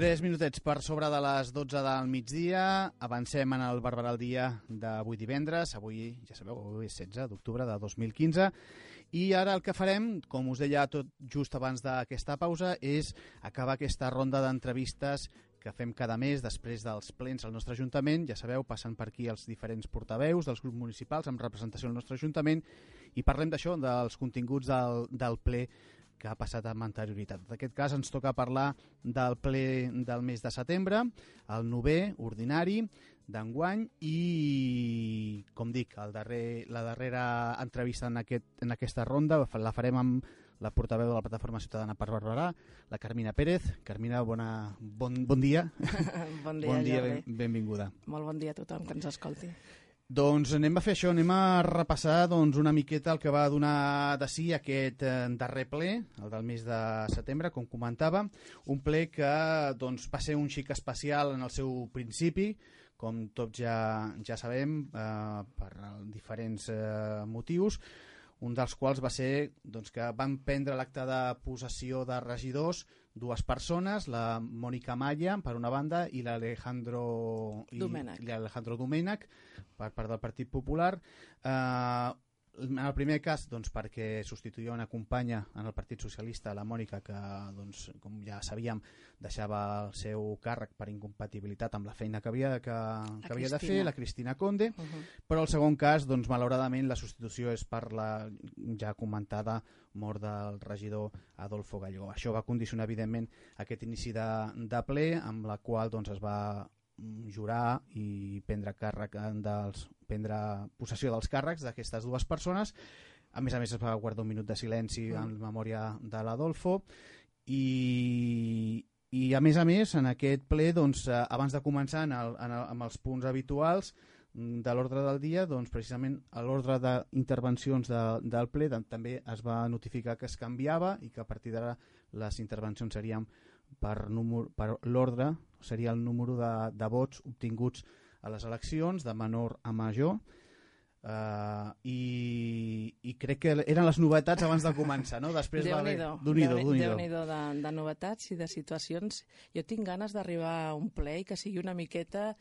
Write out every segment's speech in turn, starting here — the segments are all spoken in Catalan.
Tres minutets per sobre de les 12 del migdia. Avancem en el Barberà al dia d'avui divendres. Avui, ja sabeu, avui és 16 d'octubre de 2015. I ara el que farem, com us deia tot just abans d'aquesta pausa, és acabar aquesta ronda d'entrevistes que fem cada mes després dels plens al nostre Ajuntament. Ja sabeu, passen per aquí els diferents portaveus dels grups municipals amb representació al nostre Ajuntament i parlem d'això, dels continguts del, del ple que ha passat amb anterioritat. En aquest cas ens toca parlar del ple del mes de setembre, el novè, ordinari, d'enguany i, com dic, el darrer, la darrera entrevista en, aquest, en aquesta ronda la farem amb la portaveu de la Plataforma Ciutadana per Barberà, la Carmina Pérez. Carmina, bona, bon, bon dia. bon dia, bon dia ben, benvinguda. Molt bon dia a tothom que ens escolti. Doncs anem a fer això, anem a repassar doncs, una miqueta el que va donar de si aquest eh, darrer ple, el del mes de setembre, com comentava, un ple que doncs, va ser un xic especial en el seu principi, com tots ja, ja sabem, eh, per diferents eh, motius, un dels quals va ser doncs, que van prendre l'acte de possessió de regidors dues persones, la Mònica Malla, per una banda, i l'Alejandro Domènech. i l'Alejandro Domènech, per part del Partit Popular. Eh, en el primer cas, doncs, perquè substituïa una companya en el Partit Socialista, la Mònica, que, doncs, com ja sabíem, deixava el seu càrrec per incompatibilitat amb la feina que havia, que, que havia de fer, la Cristina Conde, Uh -huh. però el segon cas, doncs, malauradament, la substitució és per la ja comentada mort del regidor Adolfo Galló. Això va condicionar, evidentment, aquest inici de, de ple, amb la qual doncs, es va jurar i prendre càrrec en dels, prendre possessió dels càrrecs d'aquestes dues persones. A més a més, es va guardar un minut de silenci Mm. en memòria de l'Adolfo i, i a més a més en aquest ple doncs, eh, abans de començar en el, en el, amb els punts habituals mm, de l'ordre del dia doncs, precisament a l'ordre d'intervencions de, del ple també es va notificar que es canviava i que a partir d'ara les intervencions serien per, número- per l'ordre seria el número de, de vots obtinguts a les eleccions de menor a major Uh, i, i crec que eren les novetats abans de començar, no? Després va haver... Déu-n'hi-do, Déu-n'hi-do, Déu-n'hi- Déu-n'hi-do. Déu-n'hi-do de, de novetats i de situacions. Jo tinc ganes d'arribar a un ple i que sigui una miqueta,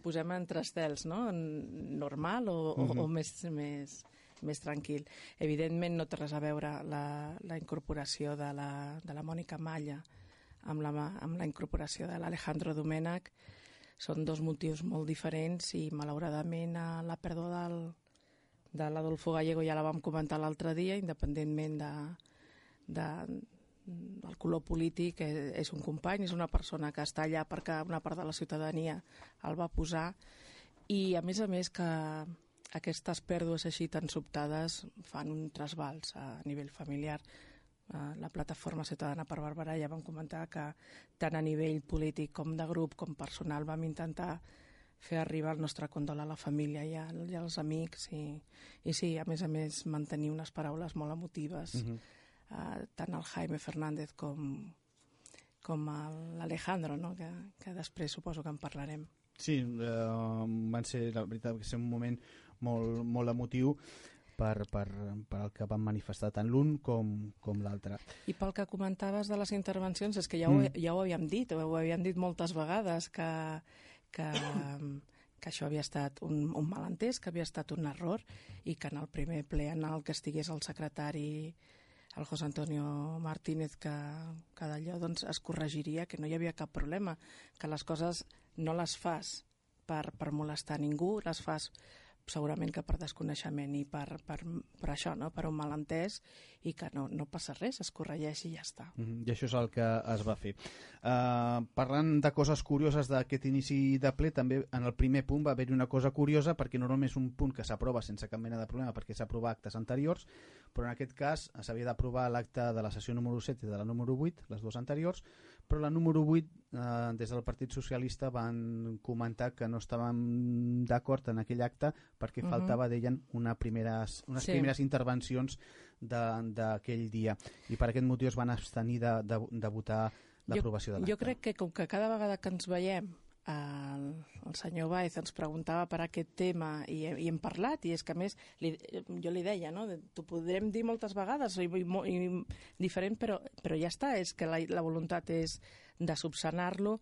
posem entre estels, no? Normal o, o, Mhm. o més, més, més tranquil. Evidentment no té res a veure la, la incorporació de la, de la Mònica Malla amb la, amb la incorporació de l'Alejandro Domènech. Són dos motius molt diferents i malauradament eh, la pèrdua del, de l'Adolfo Gallego ja la vam comentar l'altre dia, independentment de, de, el color polític és, és un company, és una persona que està allà perquè una part de la ciutadania el va posar i a més a més que aquestes pèrdues així tan sobtades fan un trasbals a nivell familiar. La plataforma Ciutadana per Barberà ja vam comentar que tant a nivell polític com de grup com personal vam intentar fer arribar el nostre condol a la família i, a, i als amics i, i sí, a més a més mantenir unes paraules molt emotives uh -huh. uh, tant el Jaime Fernández com, com l'Alejandro no? que, que després suposo que en parlarem Sí, uh, van ser, la veritat, que ser un moment molt, molt emotiu per, per, per el que van manifestar tant l'un com, com l'altre. I pel que comentaves de les intervencions, és que ja ho, mm. ja ho havíem dit, ho havíem dit moltes vegades, que, que, que això havia estat un, un malentès, que havia estat un error i que en el primer ple en el que estigués el secretari el José Antonio Martínez que, que d'allò doncs, es corregiria, que no hi havia cap problema, que les coses no les fas per, per molestar ningú, les fas segurament que per desconeixement i per, per, per això, no? per un malentès i que no, no passa res, es corregeix i ja està. Mm -hmm. I això és el que es va fer. Uh, parlant de coses curioses d'aquest inici de ple, també en el primer punt va haver-hi una cosa curiosa perquè normalment és un punt que s'aprova sense cap mena de problema perquè s'aprova actes anteriors, però en aquest cas s'havia d'aprovar l'acte de la sessió número 7 i de la número 8, les dues anteriors, però la número 8 eh, des del Partit Socialista van comentar que no estaven d'acord en aquell acte perquè uh -huh. faltava, deien, una primeres, unes sí. primeres intervencions d'aquell dia i per aquest motiu es van abstenir de, de, de votar l'aprovació de l'acte. Jo crec que com que cada vegada que ens veiem el, el senyor Baez ens preguntava per aquest tema i, i hem parlat, i és que a més li, jo li deia, no? t'ho podrem dir moltes vegades i, i, i diferent, però, però ja està, és que la, la voluntat és de subsanar-lo.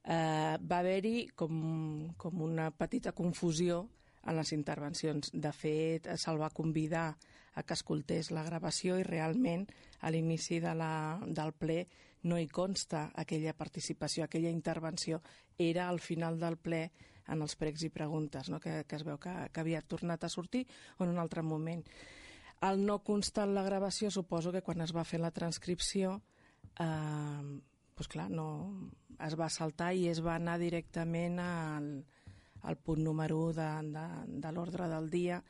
Eh, va haver-hi com, com una petita confusió en les intervencions. De fet, se'l va convidar a que escoltés la gravació i realment a l'inici de la, del ple no hi consta aquella participació, aquella intervenció. Era al final del ple en els pregs i preguntes, no? que, que es veu que, que havia tornat a sortir o en un altre moment. El no constar en la gravació, suposo que quan es va fer la transcripció, eh, doncs clar, no, es va saltar i es va anar directament al, al punt número 1 de, de, de l'ordre del dia.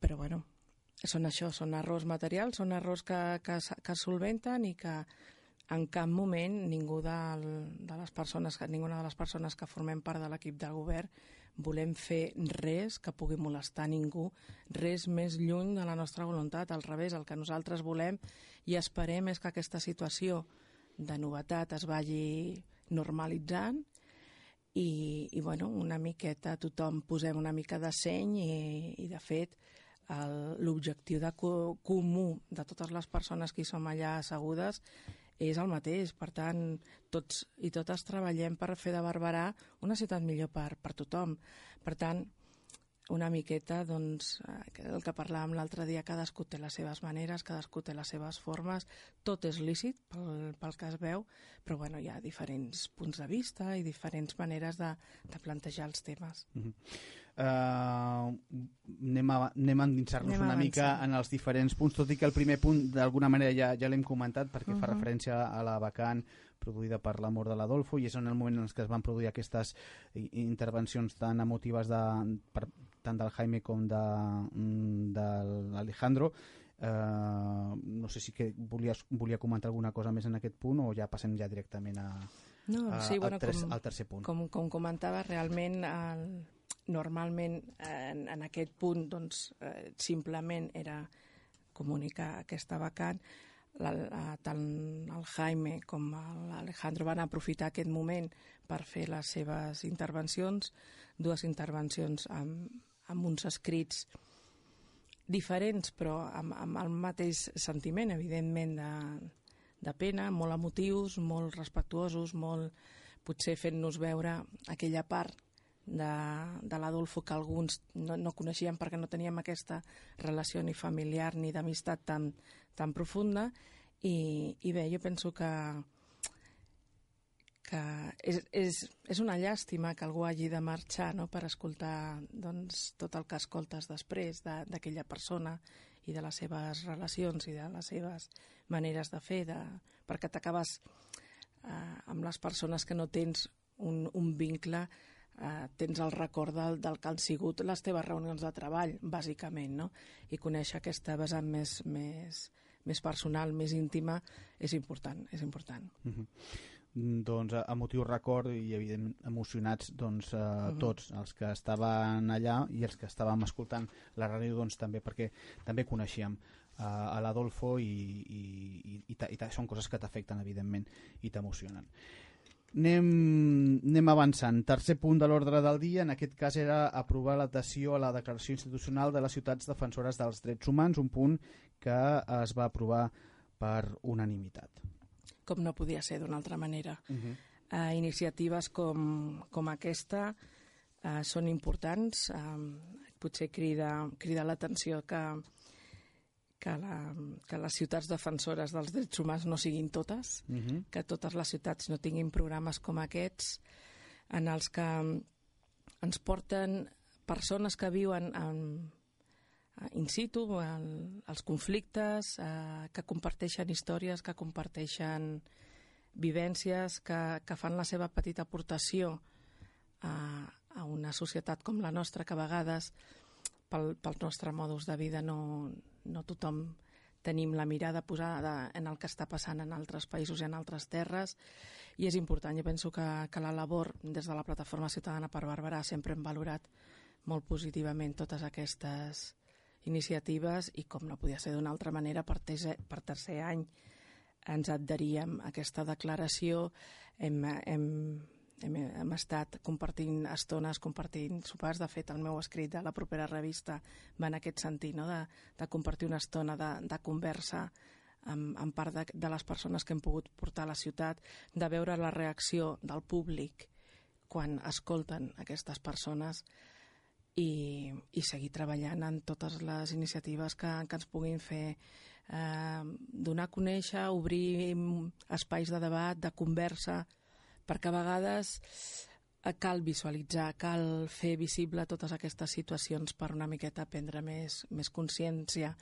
Però bueno, són això, són errors materials, són errors que, que, que solventen i que en cap moment ningú de, de les persones, ninguna de les persones que formem part de l'equip de govern volem fer res que pugui molestar ningú, res més lluny de la nostra voluntat. Al revés, el que nosaltres volem i esperem és que aquesta situació de novetat es vagi normalitzant i, i bueno, una miqueta tothom posem una mica de seny i, i de fet l'objectiu de co comú de totes les persones que hi som allà assegudes és el mateix. Per tant, tots i totes treballem per fer de Barberà una ciutat millor per, per tothom. Per tant, una miqueta, doncs, eh, el que parlàvem l'altre dia, cadascú té les seves maneres, cadascú té les seves formes, tot és lícit pel, pel que es veu, però bueno, hi ha diferents punts de vista i diferents maneres de, de plantejar els temes. Mm -hmm uh, anem a, anem a endinsar-nos una mica en els diferents punts, tot i que el primer punt d'alguna manera ja, ja l'hem comentat perquè uh -huh. fa mhm. referència a la vacant produïda per l'amor de l'Adolfo i és en el moment en què es van produir aquestes intervencions tan emotives de, per, tant del Jaime com de, mm, de l'Alejandro Uh, no sé si que volies, volia comentar alguna cosa més en aquest punt o ja passem ja directament a, no, sí, bueno, al, tres, com, al tercer punt. Com, com comentava, realment el, normalment en, en aquest punt doncs, eh, simplement era comunicar aquesta vacant. La, la, tant el Jaime com l'Alejandro van aprofitar aquest moment per fer les seves intervencions, dues intervencions amb, amb uns escrits diferents però amb, amb el mateix sentiment, evidentment, de, de pena, molt emotius, molt respectuosos, molt, potser fent-nos veure aquella part de, de l'Adolfo que alguns no, no coneixíem perquè no teníem aquesta relació ni familiar ni d'amistat tan, tan profunda i, i bé, jo penso que que és, és, és una llàstima que algú hagi de marxar no? per escoltar doncs, tot el que escoltes després d'aquella de, persona i de les seves relacions i de les seves maneres de fer, de, perquè t'acabes eh, amb les persones que no tens un, un vincle eh, tens el record del, del que han sigut les teves reunions de treball, bàsicament, no? I conèixer aquesta vessant més, més, més personal, més íntima, és important, és important. Uh -huh. Doncs a motiu record i evident emocionats doncs, eh, uh -huh. tots els que estaven allà i els que estàvem escoltant la ràdio doncs, també perquè també coneixíem uh, a l'Adolfo i, i, i, i, i són coses que t'afecten evidentment i t'emocionen. Anem, anem avançant. Tercer punt de l'ordre del dia, en aquest cas era aprovar l'adhesió a la Declaració Institucional de les Ciutats Defensores dels Drets Humans, un punt que es va aprovar per unanimitat. Com no podia ser d'una altra manera. Uh -huh. uh, iniciatives com, com aquesta uh, són importants. Uh, potser crida, crida l'atenció que que, la, que les ciutats defensores dels drets humans no siguin totes, uh mhm. -huh. que totes les ciutats no tinguin programes com aquests en els que ens porten persones que viuen en, in situ, el, els conflictes, eh, que comparteixen històries, que comparteixen vivències, que, que fan la seva petita aportació a, a una societat com la nostra, que a vegades pel, pel nostre modus de vida no, no tothom tenim la mirada posada en el que està passant en altres països i en altres terres i és important. Jo penso que, que la labor des de la Plataforma Ciutadana per Barberà sempre hem valorat molt positivament totes aquestes iniciatives i com no podia ser d'una altra manera per tercer, per tercer any ens adheríem a aquesta declaració hem, hem hem, hem estat compartint estones, compartint sopars. De fet, el meu escrit de la propera revista va en aquest sentit, no? de, de compartir una estona de, de conversa amb, amb part de, de les persones que hem pogut portar a la ciutat, de veure la reacció del públic quan escolten aquestes persones i, i seguir treballant en totes les iniciatives que, que ens puguin fer eh, donar a conèixer, obrir espais de debat, de conversa, perquè a vegades eh, cal visualitzar, cal fer visible totes aquestes situacions per una miqueta prendre més, més consciència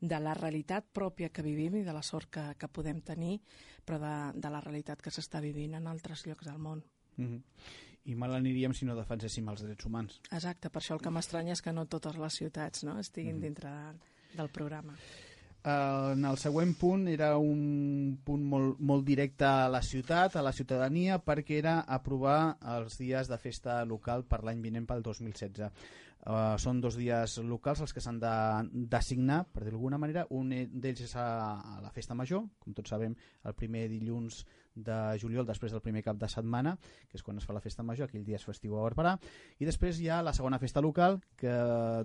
de la realitat pròpia que vivim i de la sort que, que podem tenir, però de, de la realitat que s'està vivint en altres llocs del món. Mm -hmm. I mal aniríem si no defenséssim els drets humans. Exacte, per això el que m'estranya és que no totes les ciutats no, estiguin mm -hmm. dintre del programa. Uh, en el següent punt era un punt molt, molt directe a la ciutat, a la ciutadania, perquè era aprovar els dies de festa local per l'any vinent pel 2016. Uh, són dos dies locals els que s'han de designar, per dir d'alguna manera. Un d'ells és a, a la festa major, com tots sabem, el primer dilluns de juliol després del primer cap de setmana, que és quan es fa la festa major, aquell dia és festiu a Barberà, i després hi ha la segona festa local, que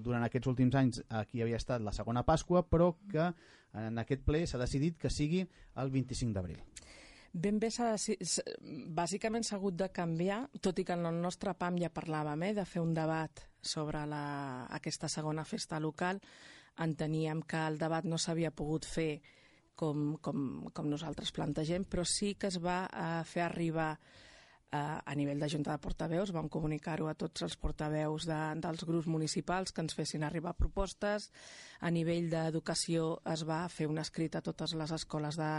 durant aquests últims anys aquí havia estat la segona Pasqua, però que en aquest ple s'ha decidit que sigui el 25 d'abril. Ben bé, bàsicament s'ha hagut de canviar, tot i que en el nostre PAM ja parlàvem eh, de fer un debat sobre la, aquesta segona festa local, enteníem que el debat no s'havia pogut fer com, com, com nosaltres plantegem, però sí que es va uh, fer arribar uh, a nivell de Junta de Portaveus, vam comunicar-ho a tots els portaveus de, dels grups municipals que ens fessin arribar propostes. A nivell d'educació es va fer un escrit a totes les escoles de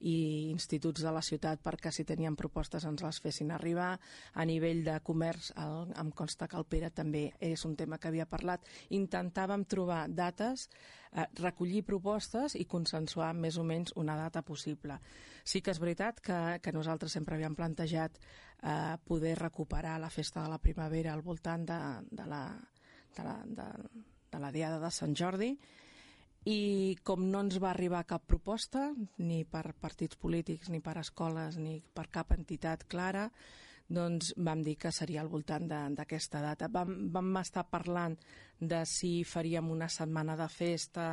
i instituts de la ciutat perquè si tenien propostes ens les fessin arribar. A nivell de comerç, el, em consta que el Pere també és un tema que havia parlat. Intentàvem trobar dates, eh, recollir propostes i consensuar més o menys una data possible. Sí que és veritat que, que nosaltres sempre havíem plantejat eh, poder recuperar la festa de la primavera al voltant de, de la, de la, de, de la Diada de Sant Jordi, i com no ens va arribar cap proposta, ni per partits polítics, ni per escoles, ni per cap entitat clara, doncs vam dir que seria al voltant d'aquesta data. Vam, vam estar parlant de si faríem una setmana de festa,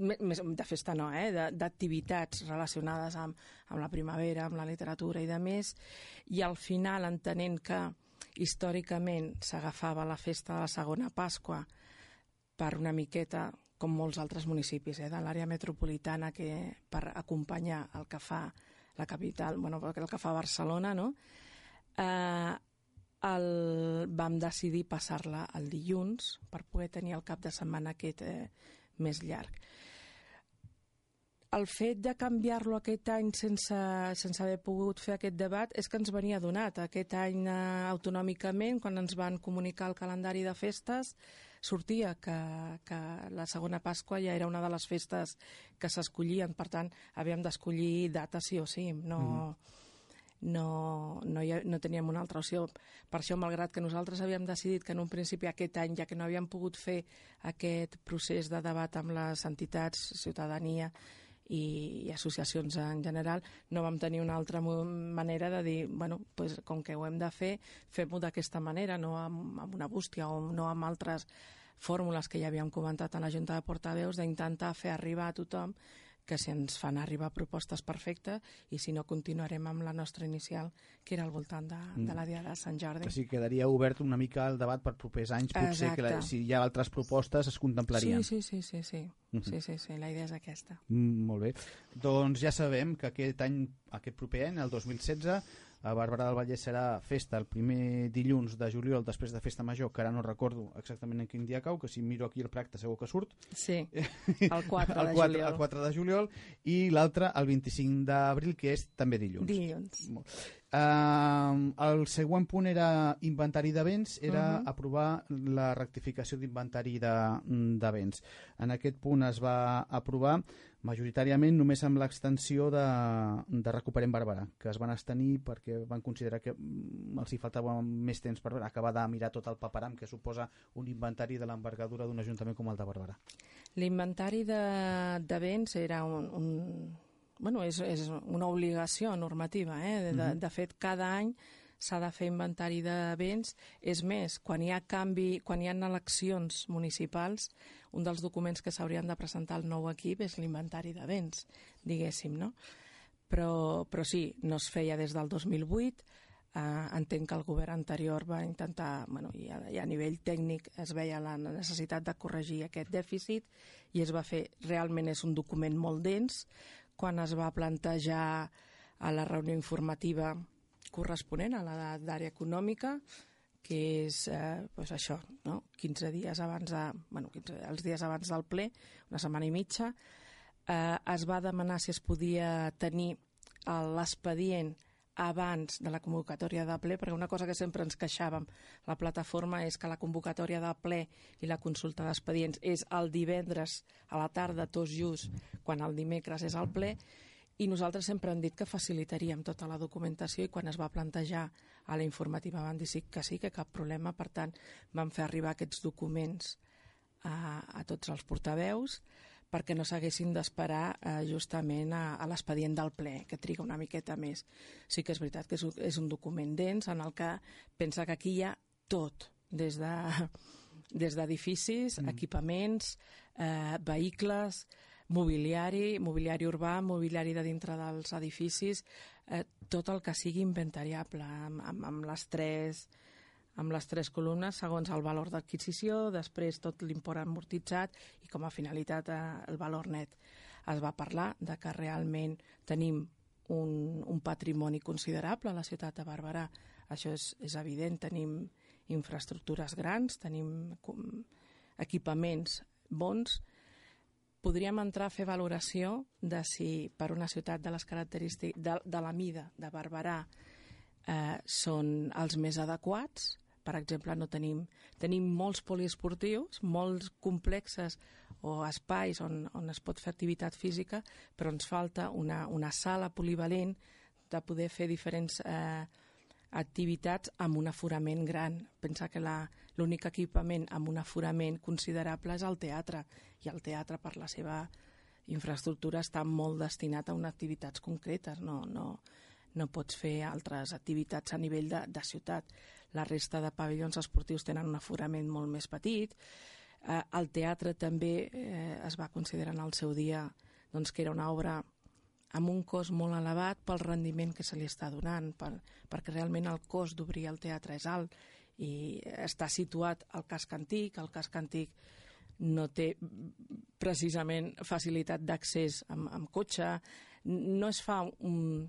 més, de festa no, eh? d'activitats relacionades amb, amb la primavera, amb la literatura i de més, i al final, entenent que històricament s'agafava la festa de la segona Pasqua per una miqueta com molts altres municipis eh, de l'àrea metropolitana que per acompanyar el que fa la capital, bueno, el que fa Barcelona, no? Eh, el, vam decidir passar-la el dilluns per poder tenir el cap de setmana aquest eh, més llarg. El fet de canviar-lo aquest any sense, sense haver pogut fer aquest debat és que ens venia donat. Aquest any eh, autonòmicament, quan ens van comunicar el calendari de festes, sortia que, que la segona Pasqua ja era una de les festes que s'escollien, per tant, havíem d'escollir data sí o sí, no... Mm no, no, hi no teníem una altra opció. Per això, malgrat que nosaltres havíem decidit que en un principi aquest any, ja que no havíem pogut fer aquest procés de debat amb les entitats, ciutadania i, i associacions en general, no vam tenir una altra manera de dir, bueno, pues, com que ho hem de fer, fem-ho d'aquesta manera, no amb, amb una bústia o no amb altres fórmules que ja havíem comentat a la Junta de Portaveus d'intentar fer arribar a tothom que si ens fan arribar propostes perfectes i si no continuarem amb la nostra inicial, que era al voltant de, de la Dia de Sant Jordi. Que sí, quedaria obert una mica el debat per propers anys, potser Exacte. que la, si hi ha altres propostes es contemplarien. Sí, sí, sí, sí, sí. Sí, sí, sí, la idea és aquesta. Mm, molt bé. Doncs ja sabem que aquest any, aquest proper any, el 2016, a Barberà del Vallès serà festa el primer dilluns de juliol després de festa major, que ara no recordo exactament en quin dia cau, que si miro aquí el practe segur que surt. Sí, el 4 de el 4, juliol. El 4 de juliol i l'altre el 25 d'abril, que és també dilluns. Dilluns. Uh, el següent punt era inventari de béns, era uh -huh. aprovar la rectificació d'inventari de, de béns. En aquest punt es va aprovar majoritàriament només amb l'extensió de, de Recuperem Barberà, que es van estenir perquè van considerar que mm, els hi faltava més temps per acabar de mirar tot el paperam que suposa un inventari de l'envergadura d'un ajuntament com el de Barberà. L'inventari de, de béns era un, un, bueno, és, és una obligació normativa. Eh? De, uh -huh. de fet, cada any s'ha de fer inventari de béns. És més, quan hi ha canvi, quan hi ha eleccions municipals, un dels documents que s'haurien de presentar al nou equip és l'inventari de béns, diguéssim, no? Però, però sí, no es feia des del 2008, eh, entenc que el govern anterior va intentar, bueno, i a, i a nivell tècnic es veia la necessitat de corregir aquest dèficit i es va fer, realment és un document molt dens, quan es va plantejar a la reunió informativa corresponent a l'edat d'àrea econòmica, que és eh, pues això, no? 15 dies abans de, bueno, 15, els dies abans del ple, una setmana i mitja, eh, es va demanar si es podia tenir l'expedient abans de la convocatòria de ple, perquè una cosa que sempre ens queixàvem la plataforma és que la convocatòria de ple i la consulta d'expedients és el divendres a la tarda, tots just, quan el dimecres és el ple, i nosaltres sempre hem dit que facilitaríem tota la documentació i quan es va plantejar a la informativa van dir sí, que sí, que cap problema, per tant vam fer arribar aquests documents a, a tots els portaveus, perquè no s'haguessin d'esperar eh, justament a, a l'expedient del ple, que triga una miqueta més. Sí que és veritat que és un, és un document dens en el que pensa que aquí hi ha tot, des de des d'edificis, mm. equipaments, eh, vehicles, mobiliari, mobiliari urbà, mobiliari de dintre dels edificis, eh, tot el que sigui inventariable, amb, amb, amb les tres amb les tres columnes segons el valor d'adquisició, després tot l'import amortitzat i com a finalitat eh, el valor net. Es va parlar de que realment tenim un, un patrimoni considerable a la ciutat de Barberà. Això és, és evident, tenim infraestructures grans, tenim equipaments bons, podríem entrar a fer valoració de si per una ciutat de les característiques de, de la mida de Barberà eh, són els més adequats, per exemple, no tenim, tenim molts poliesportius, molts complexes o espais on, on es pot fer activitat física, però ens falta una, una sala polivalent de poder fer diferents eh, activitats amb un aforament gran. Pensa que l'únic equipament amb un aforament considerable és el teatre, i el teatre per la seva infraestructura està molt destinat a unes activitats concretes, no, no, no pots fer altres activitats a nivell de, de ciutat. La resta de pavellons esportius tenen un aforament molt més petit. Eh, el teatre també eh, es va considerar en el seu dia doncs, que era una obra amb un cost molt elevat pel rendiment que se li està donant, per, perquè realment el cost d'obrir el teatre és alt i està situat al casc antic, el casc antic no té precisament facilitat d'accés amb, amb cotxe, no es fa un,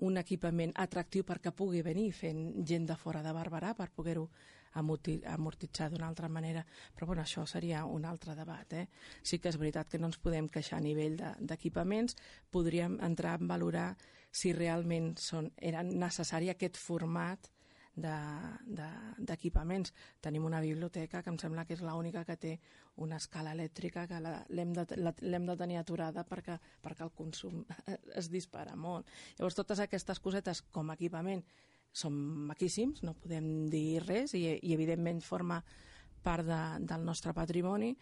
un equipament atractiu perquè pugui venir fent gent de fora de Barberà per poder-ho amortitzar d'una altra manera. Però bueno, això seria un altre debat. Eh? Sí que és veritat que no ens podem queixar a nivell d'equipaments, de, podríem entrar a valorar si realment són, era necessari aquest format d'equipaments. De, de, Tenim una biblioteca que em sembla que és l'única que té una escala elèctrica que l'hem de, de tenir aturada perquè, perquè el consum es dispara molt. Llavors, totes aquestes cosetes com a equipament són maquíssims, no podem dir res i, i evidentment forma part de, del nostre patrimoni,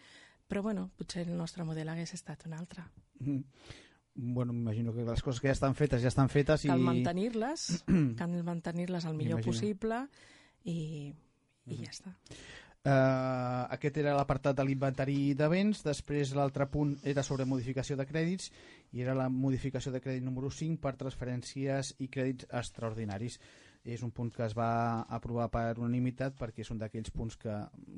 però bueno, potser el nostre model hagués estat un altre. Mm -hmm bueno, m'imagino que les coses que ja estan fetes ja estan fetes i... Cal mantenir-les, cal mantenir-les el millor possible i, i ja està. Uh, aquest era l'apartat de l'inventari de béns, després l'altre punt era sobre modificació de crèdits i era la modificació de crèdit número 5 per transferències i crèdits extraordinaris és un punt que es va aprovar per unanimitat perquè és un d'aquells punts que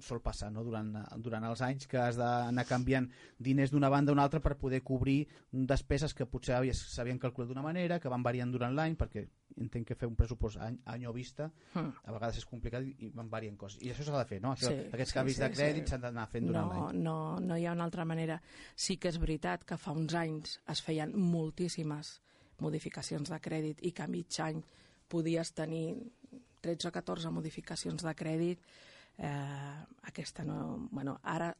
sol passar no? durant, durant els anys que has d'anar canviant diners d'una banda a una altra per poder cobrir despeses que potser s'havien calculat d'una manera, que van variant durant l'any perquè entenc que fer un pressupost any, any o vista mm. a vegades és complicat i van variant coses i això s'ha de fer, no? Això, sí, aquests canvis sí, sí, de crèdit s'han sí. d'anar fent durant no, l'any no, no hi ha una altra manera sí que és veritat que fa uns anys es feien moltíssimes modificacions de crèdit i que a mig any podies tenir 13 o 14 modificacions de crèdit, eh, aquesta no... Bueno, ara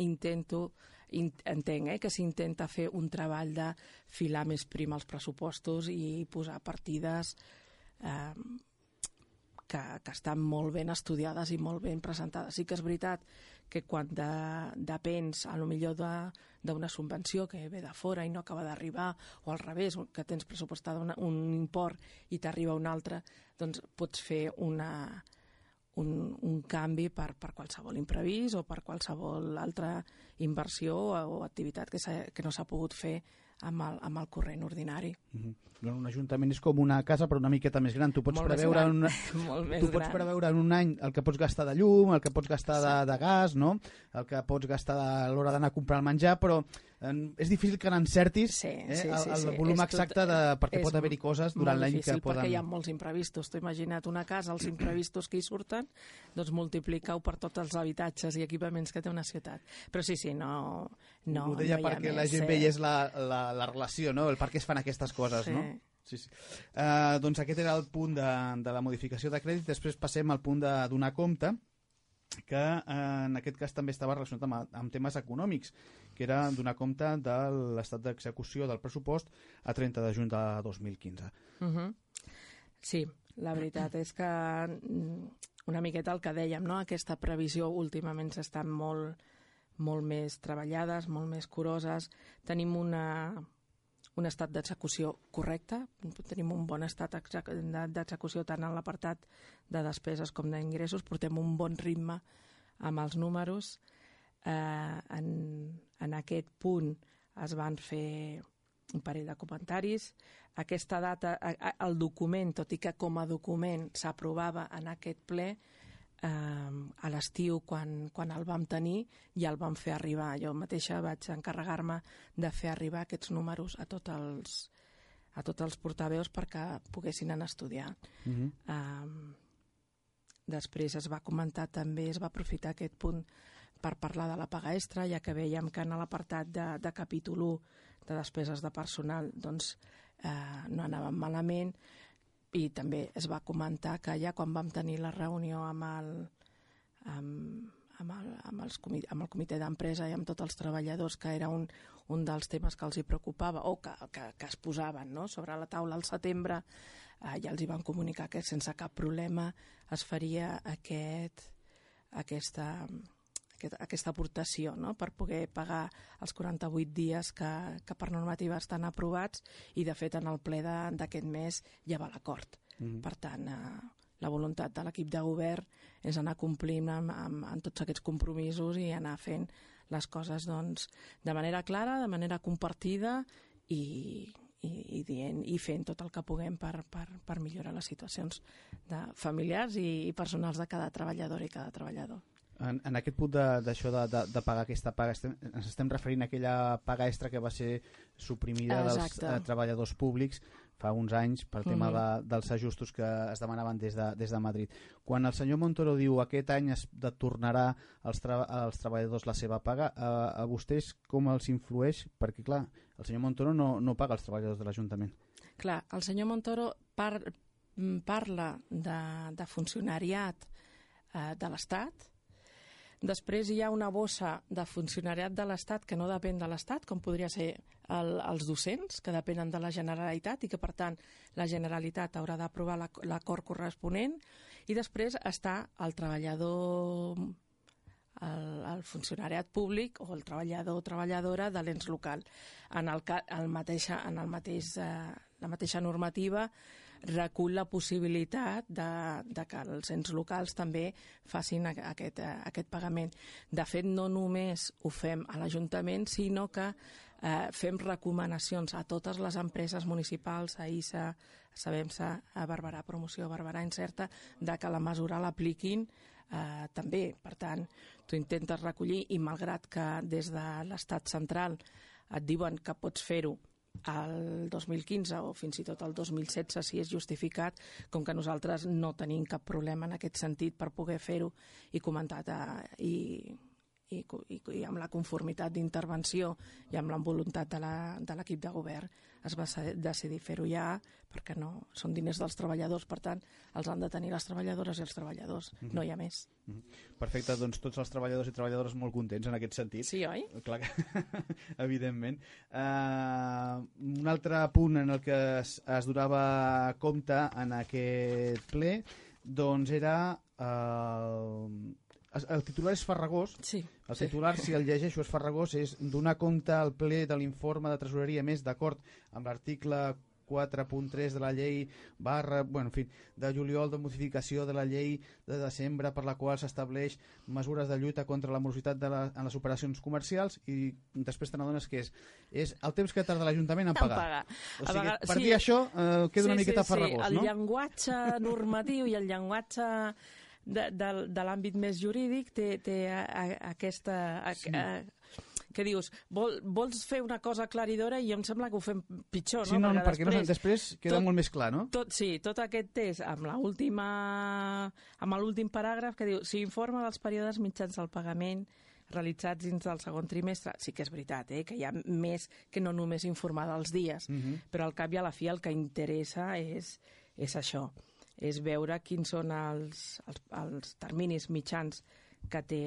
intento, in, entenc eh, que s'intenta fer un treball de filar més prim als pressupostos i posar partides eh, que, que estan molt ben estudiades i molt ben presentades. Sí que és veritat que quan de, depens a lo millor d'una subvenció que ve de fora i no acaba d'arribar, o al revés, que tens pressupostat un, un import i t'arriba un altre, doncs pots fer una, un, un canvi per, per qualsevol imprevist o per qualsevol altra inversió o activitat que, que no s'ha pogut fer amb el, amb el corrent ordinari. Mm -hmm. Un ajuntament és com una casa però una miqueta més gran. Tu pots, Molt preveure, gran. una, Molt tu pots gran. preveure en un any el que pots gastar de llum, el que pots gastar sí. de, de gas, no? el que pots gastar a l'hora d'anar a comprar el menjar, però és difícil que n'encertis sí, eh, sí, el, el sí, volum sí. exacte de, perquè pot haver-hi coses durant l'any que poden... perquè hi ha molts imprevistos. T'ho imagina't una casa, els imprevistos que hi surten, doncs multiplica-ho per tots els habitatges i equipaments que té una ciutat. Però sí, sí, no, no, Ho deia no perquè la gent eh? veiés la, la, la relació, no? el per què es fan aquestes coses, sí. no? Sí, sí. Uh, doncs aquest era el punt de, de la modificació de crèdit. Després passem al punt de donar compte, que uh, en aquest cas també estava relacionat amb, amb temes econòmics, que era donar compte de l'estat d'execució del pressupost a 30 de juny de 2015. Uh -huh. Sí, la veritat és que mm, una miqueta el que dèiem, no? aquesta previsió últimament s'estan molt, molt més treballades, molt més curoses. Tenim una, un estat d'execució correcte, tenim un bon estat d'execució tant en l'apartat de despeses com d'ingressos, portem un bon ritme amb els números. Eh, en, en aquest punt es van fer un parell de comentaris. Aquesta data, el document, tot i que com a document s'aprovava en aquest ple, eh, a l'estiu quan, quan el vam tenir ja el vam fer arribar. Jo mateixa vaig encarregar-me de fer arribar aquests números a tots els, a tots els portaveus perquè poguessin anar a estudiar. Uh -huh. eh, després es va comentar també, es va aprofitar aquest punt per parlar de la paga extra, ja que veiem que en l'apartat de, de capítol 1 de despeses de personal doncs, eh, no anaven malament, i també es va comentar que ja quan vam tenir la reunió amb el, amb, amb el, amb, els comitè, amb el comitè d'empresa i amb tots els treballadors, que era un, un dels temes que els hi preocupava o que, que, que es posaven no? sobre la taula al setembre, eh, ja els hi van comunicar que sense cap problema es faria aquest, aquesta, aquest, aquesta aportació no? per poder pagar els 48 dies que, que per normativa estan aprovats i de fet en el ple d'aquest mes ja va l'acord. Mm -hmm. Per tant, eh, la voluntat de l'equip de govern és anar complint amb, amb, amb tots aquests compromisos i anar fent les coses doncs, de manera clara, de manera compartida i, i, i, dient, i fent tot el que puguem per, per, per millorar les situacions de familiars i, i personals de cada treballador i cada treballador en, en aquest punt d'això de, de, de pagar aquesta paga, estem, ens estem referint a aquella paga extra que va ser suprimida Exacte. dels eh, treballadors públics fa uns anys pel tema de, dels ajustos que es demanaven des de, des de Madrid. Quan el senyor Montoro diu aquest any es de tornarà als, tra als treballadors la seva paga, a, a vostès com els influeix? Perquè, clar, el senyor Montoro no, no paga els treballadors de l'Ajuntament. Clar, el senyor Montoro par parla de, de funcionariat eh, de l'Estat, Després hi ha una bossa de funcionariat de l'Estat que no depèn de l'Estat, com podria ser el, els docents, que depenen de la Generalitat i que, per tant, la Generalitat haurà d'aprovar l'acord corresponent. I després està el treballador el, el funcionariat públic o el treballador o treballadora de l'ens local. En el, el mateixa, en el mateix, eh, la mateixa normativa recull la possibilitat de, de que els ens locals també facin aquest, aquest pagament. De fet, no només ho fem a l'Ajuntament, sinó que eh, fem recomanacions a totes les empreses municipals, a ISA, a Sabemsa, a Barberà Promoció, a Barberà Incerta, de que la mesura l'apliquin eh, també. Per tant, tu intentes recollir i malgrat que des de l'estat central et diuen que pots fer-ho al 2015 o fins i tot al 2016 si és justificat, com que nosaltres no tenim cap problema en aquest sentit per poder fer-ho i comentar i i, i, i amb la conformitat d'intervenció i amb la voluntat de l'equip de, de govern es va decidir fer-ho ja perquè no són diners dels treballadors, per tant, els han de tenir les treballadores i els treballadors, mm -hmm. no hi ha més. Mm -hmm. Perfecte, doncs tots els treballadors i treballadores molt contents en aquest sentit. Sí, oi? Clar que, evidentment. Uh, un altre punt en el que es, es durava compte en aquest ple doncs era uh, el titular és farragós. Sí. El titular, si el llegeixo, és farragós, és donar compte al ple de l'informe de tresoreria més d'acord amb l'article 4.3 de la llei barra, bueno, en fi, de juliol de modificació de la llei de desembre per la qual s'estableix mesures de lluita contra la morositat de la, en les operacions comercials i després te n'adones que és, és el temps que tarda l'Ajuntament en pagar. pagar. O sigui, vegades, per sí. dir això eh, queda sí, una miqueta sí, farragós, sí. no? El llenguatge normatiu i el llenguatge de, de, de l'àmbit més jurídic té, té a, a, aquesta... A, sí. a, que dius, vol, vols fer una cosa claridora i em sembla que ho fem pitjor, sí, no? no, perquè, no, després queda tot, molt més clar, no? Tot, sí, tot aquest test amb l'última amb l'últim paràgraf que diu si informa dels períodes mitjans del pagament realitzats dins del segon trimestre, sí que és veritat, eh, que hi ha més que no només informar dels dies, uh mhm. -huh. però al cap i a la fi el que interessa és, és això és veure quins són els, els, els terminis mitjans que té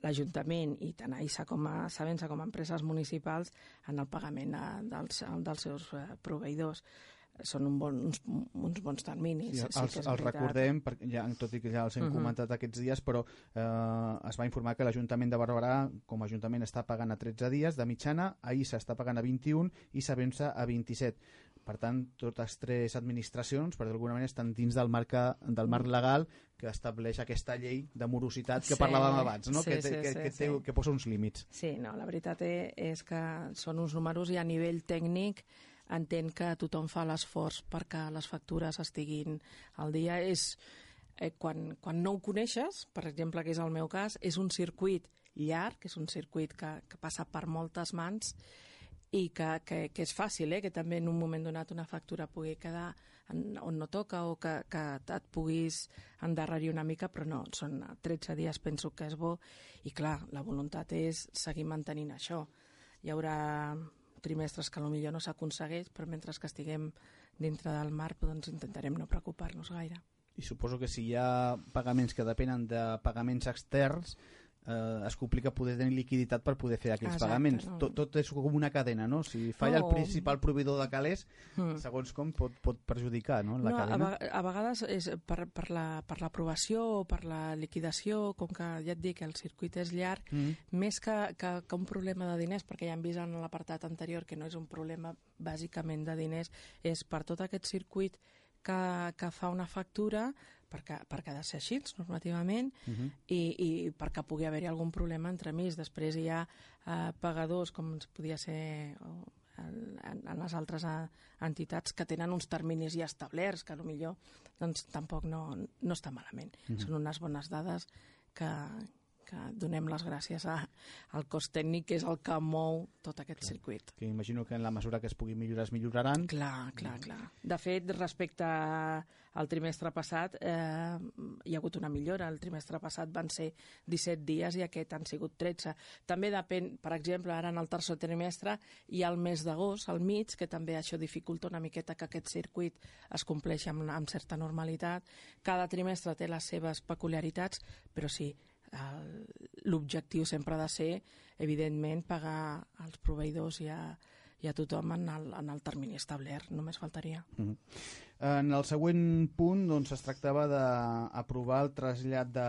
l'Ajuntament i tant AISA com a Sabença com a empreses municipals en el pagament a, dels, dels seus eh, proveïdors són un bon, uns, uns bons terminis. Sí, els, sí els recordem, perquè ja, tot i que ja els hem uh mhm. -huh. comentat aquests dies, però eh, es va informar que l'Ajuntament de Barberà, com a Ajuntament, està pagant a 13 dies de mitjana, a ISA està pagant a 21 i Sabença a 27. Per tant, totes tres administracions, per d'alguna manera, estan dins del marc, del marc legal que estableix aquesta llei de morositat que sí, parlàvem abans, no? Sí, que, sí, que, sí, que, té, sí. que posa uns límits. Sí, no, la veritat e, és que són uns números i a nivell tècnic entenc que tothom fa l'esforç perquè les factures estiguin al dia. És, eh, quan, quan no ho coneixes, per exemple, que és el meu cas, és un circuit llarg, és un circuit que, que passa per moltes mans i que, que, que és fàcil, eh? que també en un moment donat una factura pugui quedar en, on no toca o que, que et puguis endarrerir una mica, però no, són 13 dies penso que és bo i clar, la voluntat és seguir mantenint això. Hi haurà trimestres que millor no s'aconsegueix, però mentre que estiguem dintre del mar doncs intentarem no preocupar-nos gaire. I suposo que si hi ha pagaments que depenen de pagaments externs, eh, es complica poder tenir liquiditat per poder fer aquells Exacte, pagaments. No. Tot, tot és com una cadena, no? Si falla no. el principal proveïdor de calés, mm. segons com pot, pot perjudicar no, la no, cadena. A, a vegades és per, per l'aprovació la, per o per la liquidació, com que ja et dic, el circuit és llarg, mm. més que, que, que un problema de diners, perquè ja hem vist en l'apartat anterior que no és un problema bàsicament de diners, és per tot aquest circuit que, que fa una factura perquè, perquè ha de ser així, normativament, uh mhm. -huh. i, i perquè pugui haver-hi algun problema entre mig. Després hi ha eh, pagadors, com podia ser en, en les altres eh, entitats que tenen uns terminis ja establerts, que millor doncs, tampoc no, no està malament. Uh mhm. -huh. Són unes bones dades que, que donem les gràcies a, al cos tècnic, que és el que mou tot aquest clar. circuit. Que imagino que en la mesura que es pugui millorar, es milloraran. Clar, clar, clar. De fet, respecte al trimestre passat, eh, hi ha hagut una millora. El trimestre passat van ser 17 dies i aquest han sigut 13. També depèn, per exemple, ara en el tercer trimestre hi ha el mes d'agost, al mig, que també això dificulta una miqueta que aquest circuit es compleixi amb, amb certa normalitat. Cada trimestre té les seves peculiaritats, però sí, l'objectiu sempre ha de ser, evidentment, pagar als proveïdors i a, i a tothom en el, en el termini establert, només faltaria. Mm -hmm. En el següent punt doncs, es tractava d'aprovar el trasllat de,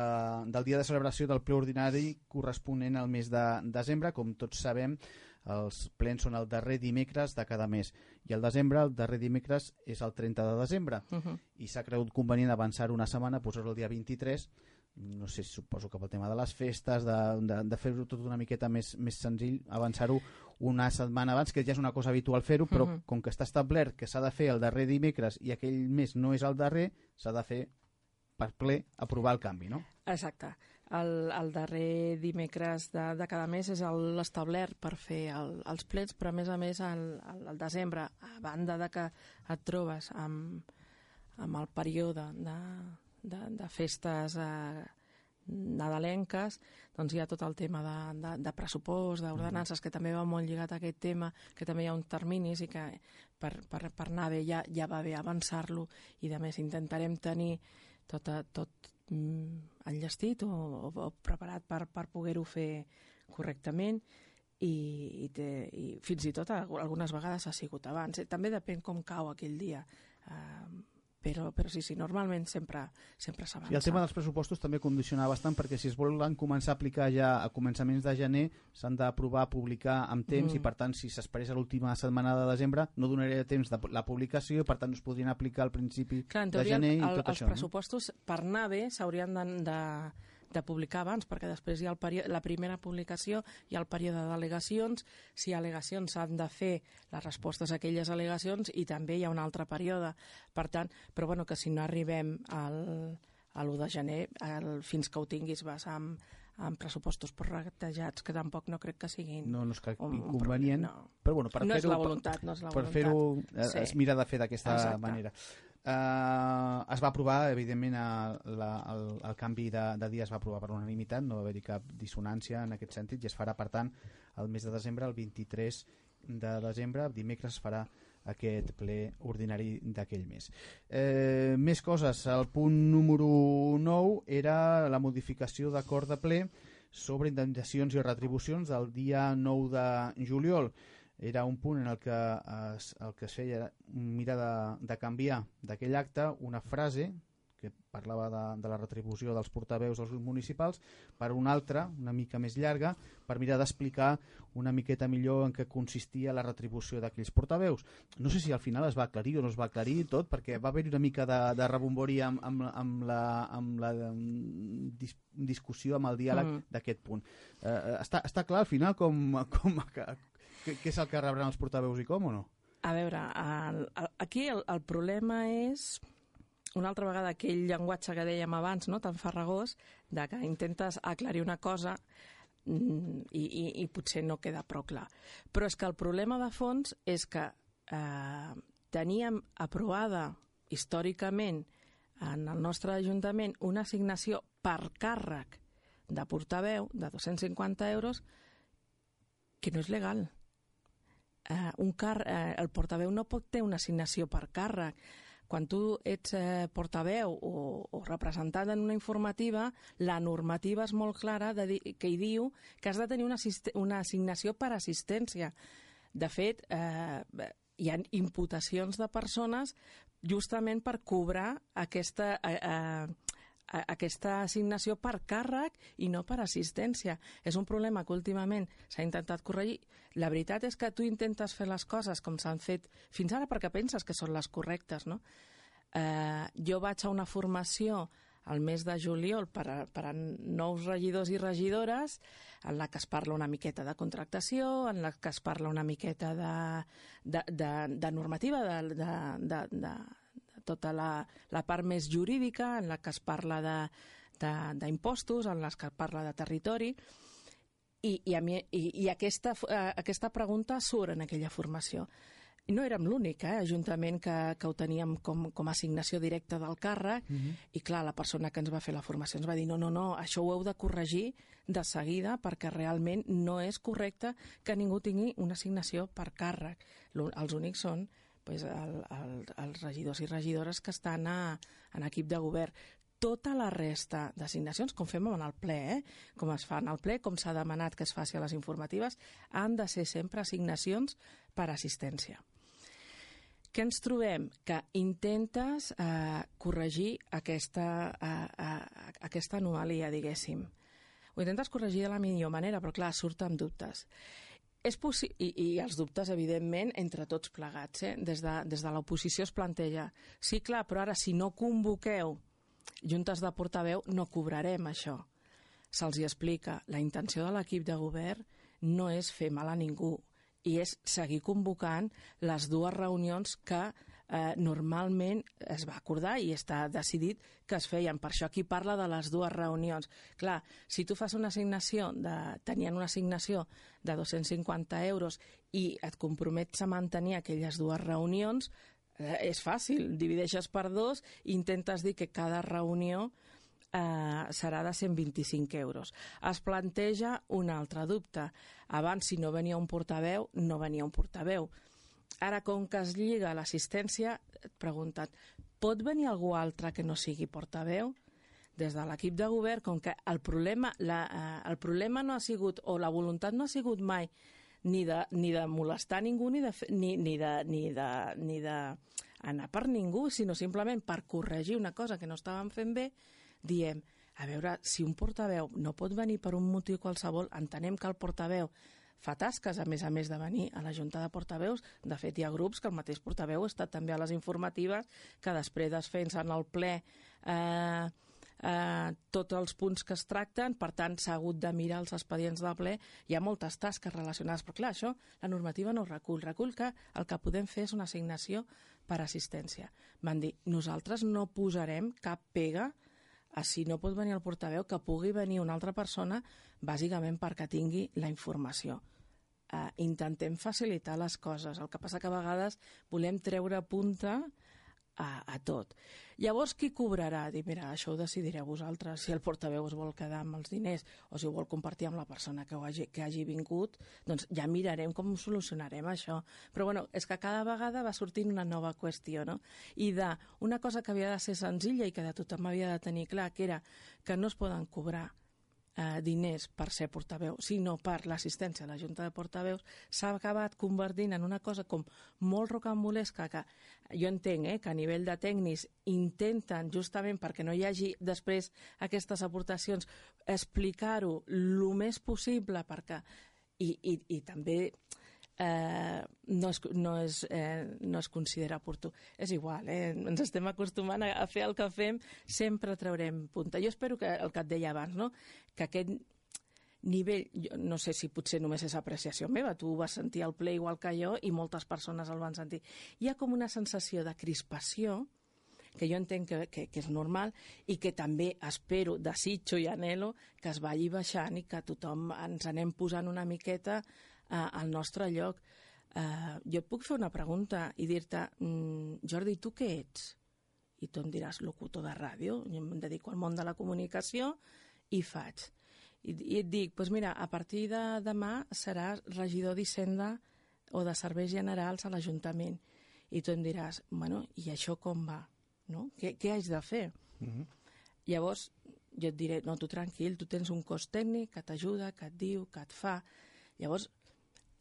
del dia de celebració del ple ordinari corresponent al mes de desembre. Com tots sabem, els plens són el darrer dimecres de cada mes i el desembre, el darrer dimecres és el 30 de desembre uh -huh. i s'ha cregut convenient avançar una setmana, posar-ho el dia 23 no sé, suposo que pel tema de les festes, de, de, de fer-ho tot una miqueta més, més senzill, avançar-ho una setmana abans, que ja és una cosa habitual fer-ho, però uh -huh. com que està establert que s'ha de fer el darrer dimecres i aquell mes no és el darrer, s'ha de fer per ple aprovar el canvi, no? Exacte. El, el darrer dimecres de, de cada mes és l'establert per fer el, els plets, però a més a més el, el, el desembre, a banda de que et trobes amb, amb el període de, de, de festes eh, nadalenques, doncs hi ha tot el tema de, de, de pressupost, d'ordenances, mm. que també va molt lligat a aquest tema, que també hi ha uns terminis i que per, per, per anar bé ja, ja va bé avançar-lo i de més intentarem tenir tot, tot mm, enllestit o, o, o preparat per, per poder-ho fer correctament i, i, té, i fins i tot algunes vegades ha sigut abans. També depèn com cau aquell dia. Eh, però, però sí, sí, normalment sempre, sempre s'avança. I el tema dels pressupostos també condiciona bastant perquè si es volen començar a aplicar ja a començaments de gener s'han d'aprovar, publicar amb temps mm. i per tant si s'esperés a l'última setmana de desembre no donaria temps de la publicació i per tant no es podrien aplicar al principi Clar, de gener el, i tot els això. Els pressupostos no? per anar bé s'haurien de, de de publicar abans, perquè després hi ha el la primera publicació i el període d'al·legacions. Si al·legacions s'han de fer les respostes a aquelles al·legacions i també hi ha un altre període. Per tant, però bueno, que si no arribem al, a l'1 de gener, el, fins que ho tinguis vas amb, amb pressupostos prorratejats que tampoc no crec que siguin no, no és que un, inconvenient, un no. però bueno, per no fer-ho és la voluntat, no és la per fer-ho eh, sí. es mira de fer d'aquesta manera Uh, es va aprovar, evidentment, el, el, el canvi de, de dia es va aprovar per unanimitat, no va haver-hi cap dissonància en aquest sentit i es farà, per tant, el mes de desembre, el 23 de desembre, dimecres es farà aquest ple ordinari d'aquell mes. Eh, més coses, el punt número 9 era la modificació d'acord de ple sobre indemnitzacions i retribucions del dia 9 de juliol era un punt en el que es, el que es feia mira de, de canviar d'aquell acte una frase que parlava de, de la retribució dels portaveus dels grups municipals per una altra, una mica més llarga, per mirar d'explicar una miqueta millor en què consistia la retribució d'aquells portaveus. No sé si al final es va aclarir o no es va aclarir tot, perquè va haver-hi una mica de, de rebombori amb, amb, amb la, amb la dis, discussió, amb el diàleg mm. d'aquest punt. Eh, està, està clar al final com, com, què, què és el que rebran els portaveus i com o no? A veure, el, el, aquí el, el problema és una altra vegada aquell llenguatge que dèiem abans, no, tan farragós, de que intentes aclarir una cosa mm, i, i, i potser no queda prou clar. Però és que el problema de fons és que eh, teníem aprovada històricament en el nostre Ajuntament una assignació per càrrec de portaveu de 250 euros que no és legal eh, un car eh, el portaveu no pot ter una assignació per càrrec. Quan tu ets eh, portaveu o, o representant en una informativa, la normativa és molt clara de dir, que hi diu que has de tenir una, una assignació per assistència. De fet, eh, hi ha imputacions de persones justament per cobrar aquesta, eh, eh, aquesta assignació per càrrec i no per assistència. És un problema que últimament s'ha intentat corregir. La veritat és que tu intentes fer les coses com s'han fet fins ara perquè penses que són les correctes, no? Eh, jo vaig a una formació al mes de juliol per a, per a nous regidors i regidores en la que es parla una miqueta de contractació, en la que es parla una miqueta de, de, de, de normativa, de, de, de, de, tota la, la part més jurídica, en la que es parla d'impostos, en les que parla de territori, i, i, a mi, i, i aquesta, uh, aquesta pregunta surt en aquella formació. No érem l'únic eh, ajuntament que, que ho teníem com, com a assignació directa del càrrec mm -hmm. i clar, la persona que ens va fer la formació ens va dir no, no, no, això ho heu de corregir de seguida perquè realment no és correcte que ningú tingui una assignació per càrrec. Els únics són pues, el, el, els regidors i regidores que estan a, en equip de govern tota la resta d'assignacions, com fem en el ple, eh? com es fa en el ple, com s'ha demanat que es faci a les informatives, han de ser sempre assignacions per assistència. Què ens trobem? Que intentes eh, corregir aquesta, eh, eh, aquesta anomalia, diguéssim. Ho intentes corregir de la millor manera, però clar, surt amb dubtes. És I, I els dubtes, evidentment, entre tots plegats. Eh? Des de, des de l'oposició es planteja sí, clar, però ara si no convoqueu juntes de portaveu no cobrarem això. Se'ls hi explica, la intenció de l'equip de govern no és fer mal a ningú, i és seguir convocant les dues reunions que eh, normalment es va acordar i està decidit que es feien. Per això aquí parla de les dues reunions. Clar, si tu fas una assignació, de, tenien una assignació de 250 euros i et compromets a mantenir aquelles dues reunions, eh, és fàcil, divideixes per dos i intentes dir que cada reunió eh, serà de 125 euros. Es planteja un altre dubte. Abans, si no venia un portaveu, no venia un portaveu. Ara, com que es lliga l'assistència, et pregunten, pot venir algú altre que no sigui portaveu? Des de l'equip de govern, com que el problema, la, eh, el problema no ha sigut, o la voluntat no ha sigut mai, ni de, ni de molestar ningú, ni de, ni, ni de, ni de, ni de anar per ningú, sinó simplement per corregir una cosa que no estàvem fent bé, diem, a veure, si un portaveu no pot venir per un motiu qualsevol, entenem que el portaveu fa tasques, a més a més de venir a la Junta de Portaveus. De fet, hi ha grups que el mateix portaveu està també a les informatives, que després desfensen el ple eh, eh, tots els punts que es tracten, per tant, s'ha hagut de mirar els expedients de ple. Hi ha moltes tasques relacionades, però clar, això la normativa no recull. Recull que el que podem fer és una assignació per assistència. Van dir, nosaltres no posarem cap pega si no pot venir el portaveu, que pugui venir una altra persona, bàsicament perquè tingui la informació. Uh, intentem facilitar les coses. El que passa que a vegades volem treure punta a, a tot. Llavors, qui cobrarà? Dir, mira, això ho decidireu vosaltres, si el portaveu es vol quedar amb els diners o si ho vol compartir amb la persona que, hagi, que hagi vingut, doncs ja mirarem com solucionarem això. Però bueno, és que cada vegada va sortint una nova qüestió, no? I de una cosa que havia de ser senzilla i que de tothom havia de tenir clar, que era que no es poden cobrar eh, diners per ser portaveu, sinó per l'assistència a la Junta de Portaveus, s'ha acabat convertint en una cosa com molt rocambolesca que jo entenc eh, que a nivell de tècnics intenten, justament perquè no hi hagi després aquestes aportacions, explicar-ho el més possible perquè i, i, i també eh, no, es, no, es, eh, no es considera oportú. És igual, eh? ens estem acostumant a, a fer el que fem, sempre traurem punta. Jo espero que el que et deia abans, no? que aquest nivell, jo no sé si potser només és apreciació meva, tu vas sentir el ple igual que jo i moltes persones el van sentir. Hi ha com una sensació de crispació, que jo entenc que, que, que és normal i que també espero, desitjo i anelo que es vagi baixant i que tothom ens anem posant una miqueta eh, al nostre lloc. Eh, jo et puc fer una pregunta i dir-te, mm, Jordi, tu què ets? I tu em diràs, locutor de ràdio, jo em dedico al món de la comunicació i faig. I, i et dic, doncs mira, a partir de demà seràs regidor d'Hisenda o de Serveis Generals a l'Ajuntament. I tu em diràs, bueno, i això com va? No? Què, què haig de fer? Mhm. -huh. Llavors, jo et diré, no, tu tranquil, tu tens un cos tècnic que t'ajuda, que et diu, que et fa. Llavors,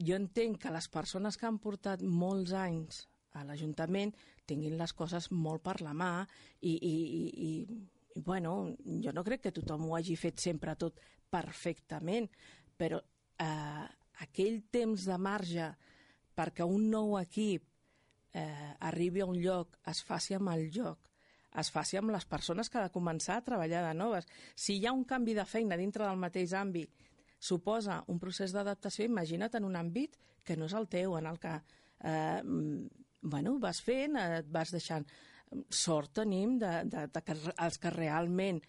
jo entenc que les persones que han portat molts anys a l'Ajuntament tinguin les coses molt per la mà i, i, i, i bueno, jo no crec que tothom ho hagi fet sempre tot perfectament, però eh, aquell temps de marge perquè un nou equip eh, arribi a un lloc, es faci amb el lloc, es faci amb les persones que ha de començar a treballar de noves. Si hi ha un canvi de feina dintre del mateix àmbit suposa un procés d'adaptació, imagina't en un àmbit que no és el teu, en el que eh, bueno, vas fent, et vas deixant. Sort tenim de, de, de que els que realment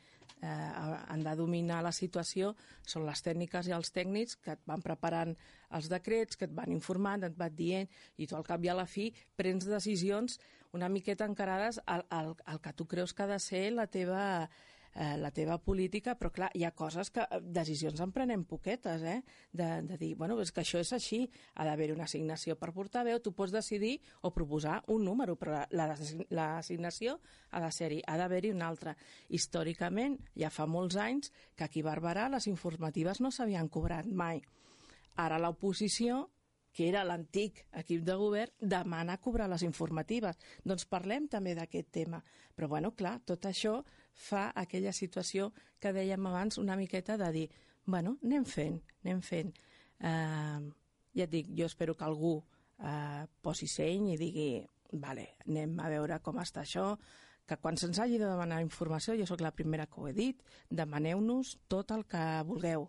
eh, han de dominar la situació són les tècniques i els tècnics que et van preparant els decrets, que et van informant, et van dient, i tu al cap i a la fi prens decisions una miqueta encarades al, al, al que tu creus que ha de ser la teva eh, la teva política, però clar, hi ha coses que, eh, decisions en prenem poquetes, eh? De, de dir, bueno, és que això és així, ha d'haver una assignació per portaveu, tu pots decidir o proposar un número, però l'assignació la, ha de ser-hi, ha d'haver-hi una altra. Històricament, ja fa molts anys que aquí a Barberà les informatives no s'havien cobrat mai. Ara l'oposició que era l'antic equip de govern, demana cobrar les informatives. Doncs parlem també d'aquest tema. Però, bueno, clar, tot això fa aquella situació que dèiem abans una miqueta de dir, bueno, anem fent, anem fent. Uh, ja et dic, jo espero que algú uh, posi seny i digui, vale, anem a veure com està això, que quan se'ns hagi de demanar informació, jo sóc la primera que ho he dit, demaneu-nos tot el que vulgueu.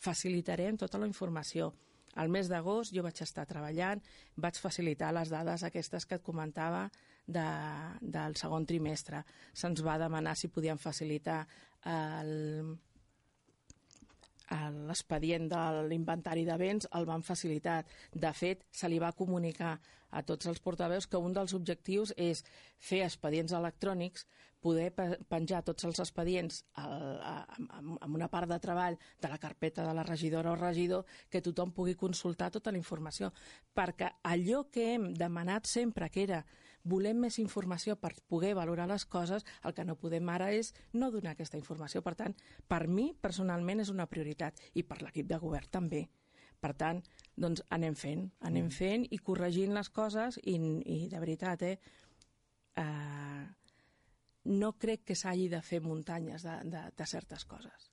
Facilitarem tota la informació. Al mes d'agost jo vaig estar treballant, vaig facilitar les dades aquestes que et comentava de, del segon trimestre. Se'ns va demanar si podien facilitar el, l'expedient de l'inventari de béns el van facilitar. De fet, se li va comunicar a tots els portaveus que un dels objectius és fer expedients electrònics, poder penjar tots els expedients amb una part de treball de la carpeta de la regidora o regidor, que tothom pugui consultar tota la informació. Perquè allò que hem demanat sempre, que era volem més informació per poder valorar les coses, el que no podem ara és no donar aquesta informació. Per tant, per mi, personalment, és una prioritat i per l'equip de govern també. Per tant, doncs anem fent, anem mm. fent i corregint les coses i, i de veritat, eh, eh, no crec que s'hagi de fer muntanyes de, de, de certes coses.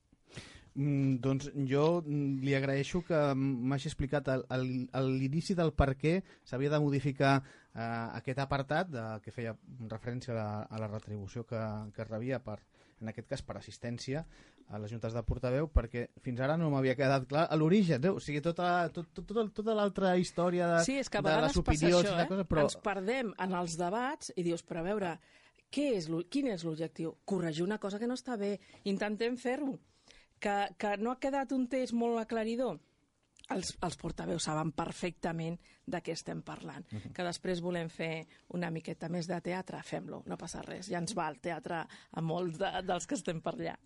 Mm, doncs jo li agraeixo que m'hagi explicat l'inici del per què s'havia de modificar eh, aquest apartat de, que feia referència a la, a la retribució que, que es rebia per, en aquest cas per assistència a les juntes de portaveu, perquè fins ara no m'havia quedat clar a l'origen, eh? o sigui, tota, tot, tot, tot, tota l'altra història de, sí, és que de les opinions això, eh? cosa, però... ens perdem en els debats i dius, però a veure, què és quin és l'objectiu? Corregir una cosa que no està bé, intentem fer-ho que, que no ha quedat un text molt aclaridor, els, els portaveus saben perfectament de què estem parlant. Uh -huh. Que després volem fer una miqueta més de teatre, fem-lo, no passa res. Ja ens va el teatre a molts de, dels que estem per allà.